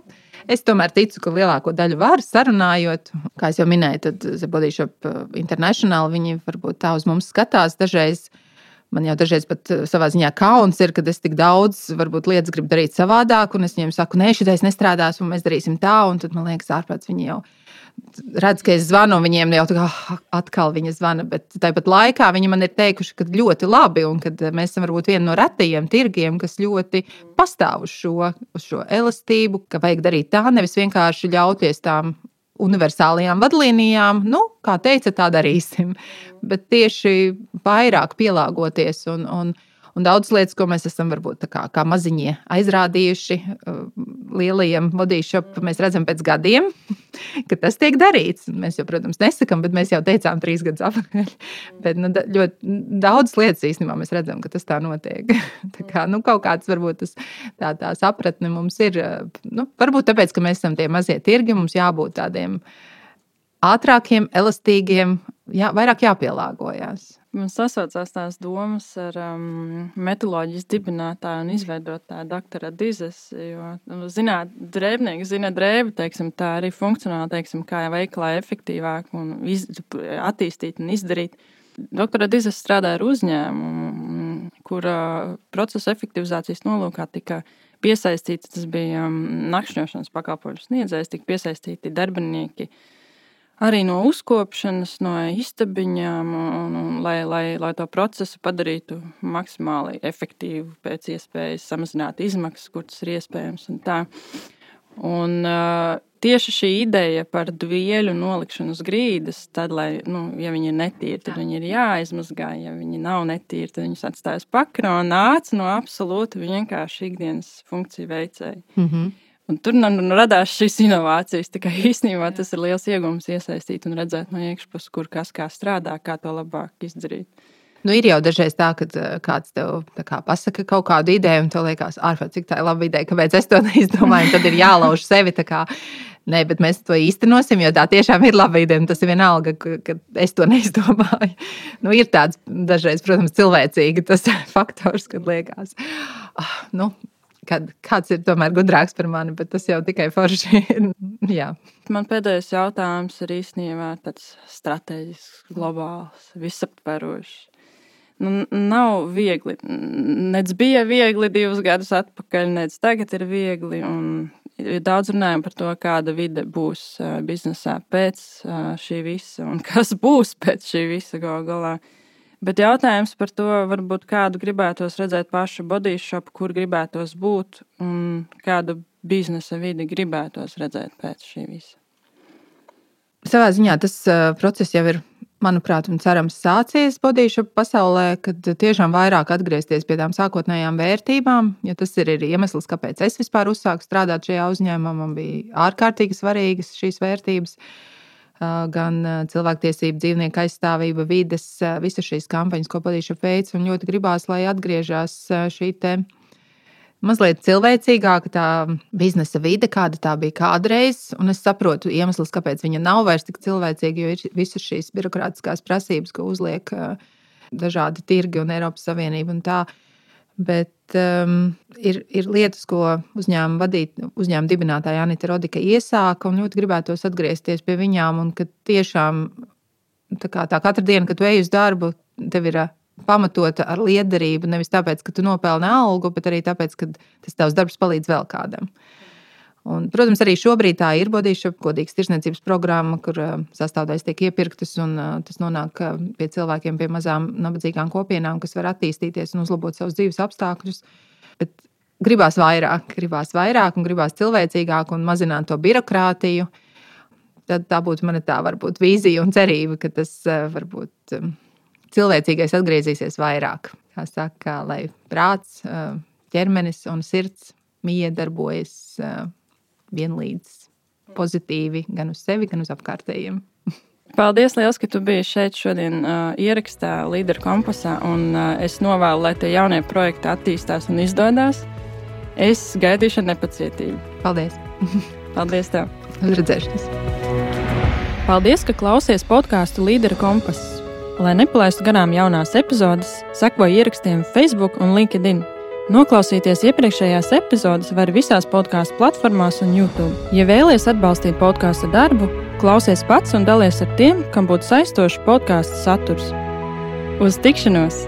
S2: es tomēr ticu, ka lielāko daļu var sarunājot. Kā jau minēju, tad Zebodī Shop uh, International viņi varbūt tā uz mums skatās dažreiz. Man jau dažreiz pat uh, savā ziņā kauns ir, kad es tik daudz varbūt, lietas gribu darīt savādāk, un es viņiem saku, nē, šis nestrādās, un mēs darīsim tā, un tad man liekas, ārprāts viņi jau redz, ka es zvanu viņiem, jau tā kā ah, atkal viņa zvana, bet tāpat laikā viņi man ir teikuši, ka ļoti labi un ka mēs esam varbūt viena no retajiem tirgiem, kas ļoti pastāv uz šo, uz šo elastību, ka vajag darīt tā, nevis vienkārši ļauties tām universālajām vadlīnijām, nu, kā teica, tā darīsim. Bet tieši vairāk pielāgoties un, un, Un daudz lietas, ko mēs esam varbūt kā, kā maziņie aizrādījuši uh, lielajiem modīšopiem, mēs redzam pēc gadiem, [laughs] ka tas tiek darīts. Mēs jau, protams, nesakām, bet mēs jau teicām trīs gadus atpakaļ. [laughs] Bet nu, ļoti daudz lietas īstenībā mēs redzam, ka tas tā notiek. [laughs] tā kā, nu, kaut kāds varbūt tas, tā, tā sapratne mums ir. Nu, varbūt tāpēc, ka mēs esam tie mazie tirgi, mums jābūt tādiem ātrākiem, elastīgiem, jā, vairāk jāpielāgojas.
S1: Man sasaucās tās domas ar um, metoloģijas dibinātāju un izveidotāju doktora Dizes. Nu, zināt, drēbnieki zina drēbi, teiksim, tā arī funkcionāli, teiksim, kā veiklā efektīvāk un iz, attīstīt un izdarīt. Doktora Dizes strādāja ar uzņēmumu, kura procesa efektivizācijas nolūkā tika piesaistīts, tas bija um, nakšņošanas pakalpojumu sniedzējs, tika piesaistīti darbinieki arī no uzkopšanas, no istabiņām, un, un, lai, lai, lai to procesu padarītu maksimāli efektīvu, pēc iespējas samazināt izmaksas, kur tas ir iespējams. Un tā. un, uh, tieši šī ideja par dvieļu nolikšanu uz grīdas, tad, lai, nu, ja viņi ir netīri, tad viņi ir jāizmazgā. Ja viņi nav netīri, tad viņus atstājas pakrā un nāca no absolūti vienkārši ikdienas funkciju veicēji. Mm -hmm. Un tur nu, nu, radās šīs inovācijas. Tā kā īstenībā tas ir liels iegūms iesaistīt un redzēt no iekšpuses, kur kas kā strādā, kā to labāk izdarīt.
S2: Nu, ir jau dažreiz tā, ka eh, kāds tev kā, pasaka kaut kādu ideju, un tev liekas, ārprāt, cik tā ir laba ideja, kāpēc es to [laughs] neizdomāju. Tad ir jālauž sevi. Kā, Nē, bet mēs to īstenosim, jo tā tiešām ir laba ideja. Tas ir vienalga, ka, ka es to [laughs] neizdomāju. Nu, ir tāds dažreiz, protams, cilvēcīgi tas [laughs] faktors, kad liekas, ah, nu, kad kāds ir tomēr gudrāks par mani, bet tas jau tikai forši [laughs] ir.
S1: Man pēdējais jautājums ir īstenībā tāds strateģisks, globāls, visaptverošs. Nu, nav viegli. Nec bija viegli divus gadus atpakaļ, nec tagad ir viegli. Daudz runājam par to, kāda vide būs biznesā pēc šī visa un [laughs] kas būs pēc šī visa gal galā. Bet jautājums par to, varbūt kādu gribētos redzēt pašu bodyshop, kur gribētos būt un kādu biznesa vidi gribētos redzēt pēc šī visa.
S2: Savā ziņā tas uh, process jau ir, manuprāt, un cerams, sācies bodyshop pasaulē, kad tiešām vairāk atgriezties pie tām sākotnējām vērtībām. Ja tas ir iemesls, kāpēc es vispār uzsāku strādāt šajā uzņēmumā, man bija ārkārtīgi svarīgas šīs vērtības. Uh, gan cilvēktiesību, dzīvnieku aizstāvība, vides, visas šīs kampaņas, ko Padīša veids. Un ļoti gribās, lai atgriežas šī te mazliet cilvēcīgāka tā biznesa vide, kāda tā bija kādreiz. Es saprotu iemeslus, kāpēc viņa nav vairs tik cilvēcīga, jo ir visas šīs birokrātiskās prasības, ko uzliek dažādi tirgi un Eiropas Savienība. Un tā, Bet um, ir, ir lietas, ko uzņēmuma vadīt, uzņēmuma dibinātāja Anita Rodika iesāka, un ļoti gribētos atgriezties pie viņām. Un tiešām tā, kā, tā katra diena, kad tu ej uz darbu, tev ir uh, pamatota ar liederību. Nevis tāpēc, ka tu nopelni algu, bet arī tāpēc, ka tas tavs darbs palīdz vēl kādam. Un, protams, arī šobrīd tā ir bodīša, godīgas tirsniecības programma, kur uh, sastāvdaļas tiek iepirktas un uh, tas nonāk uh, pie cilvēkiem, pie mazām nabadzīgām kopienām, kas var attīstīties un uzlabot savus dzīves apstākļus. Bet gribās vairāk, gribās vairāk un gribās cilvēcīgāk un mazināt to birokrātiju. Tad tā būtu mana tā varbūt vīzija un cerība, ka tas varbūt cilvēcīgais atgriezīsies vairāk. Kā saka, lai prāts, ķermenis un sirds miedarbojas vienlīdz pozitīvi gan uz sevi, gan uz apkārtējiem. [laughs]
S1: Paldies, liels, ka tu biji šeit šodien uh, ierakstā Līderu kompasā, un uh, es novēlu, lai tie jaunie projekti attīstās un izdodas. Es gaidīšu ar nepacietību.
S2: Paldies! [laughs]
S1: Paldies tev!
S2: Uz redzēšanos!
S1: Paldies, ka klausies podkāstu Līderu kompass. Lai nepalaistu garām jaunās epizodes, sekojiet ierakstiem Facebook un LinkedIn. Noklausīties iepriekšējās epizodes var visās podkāstu platformās un YouTube. Ja vēlaties atbalstīt podkāstu darbu, klausies pats un dalies ar tiem, kam būtu saistošs podkāstu saturs. Uz tikšanos!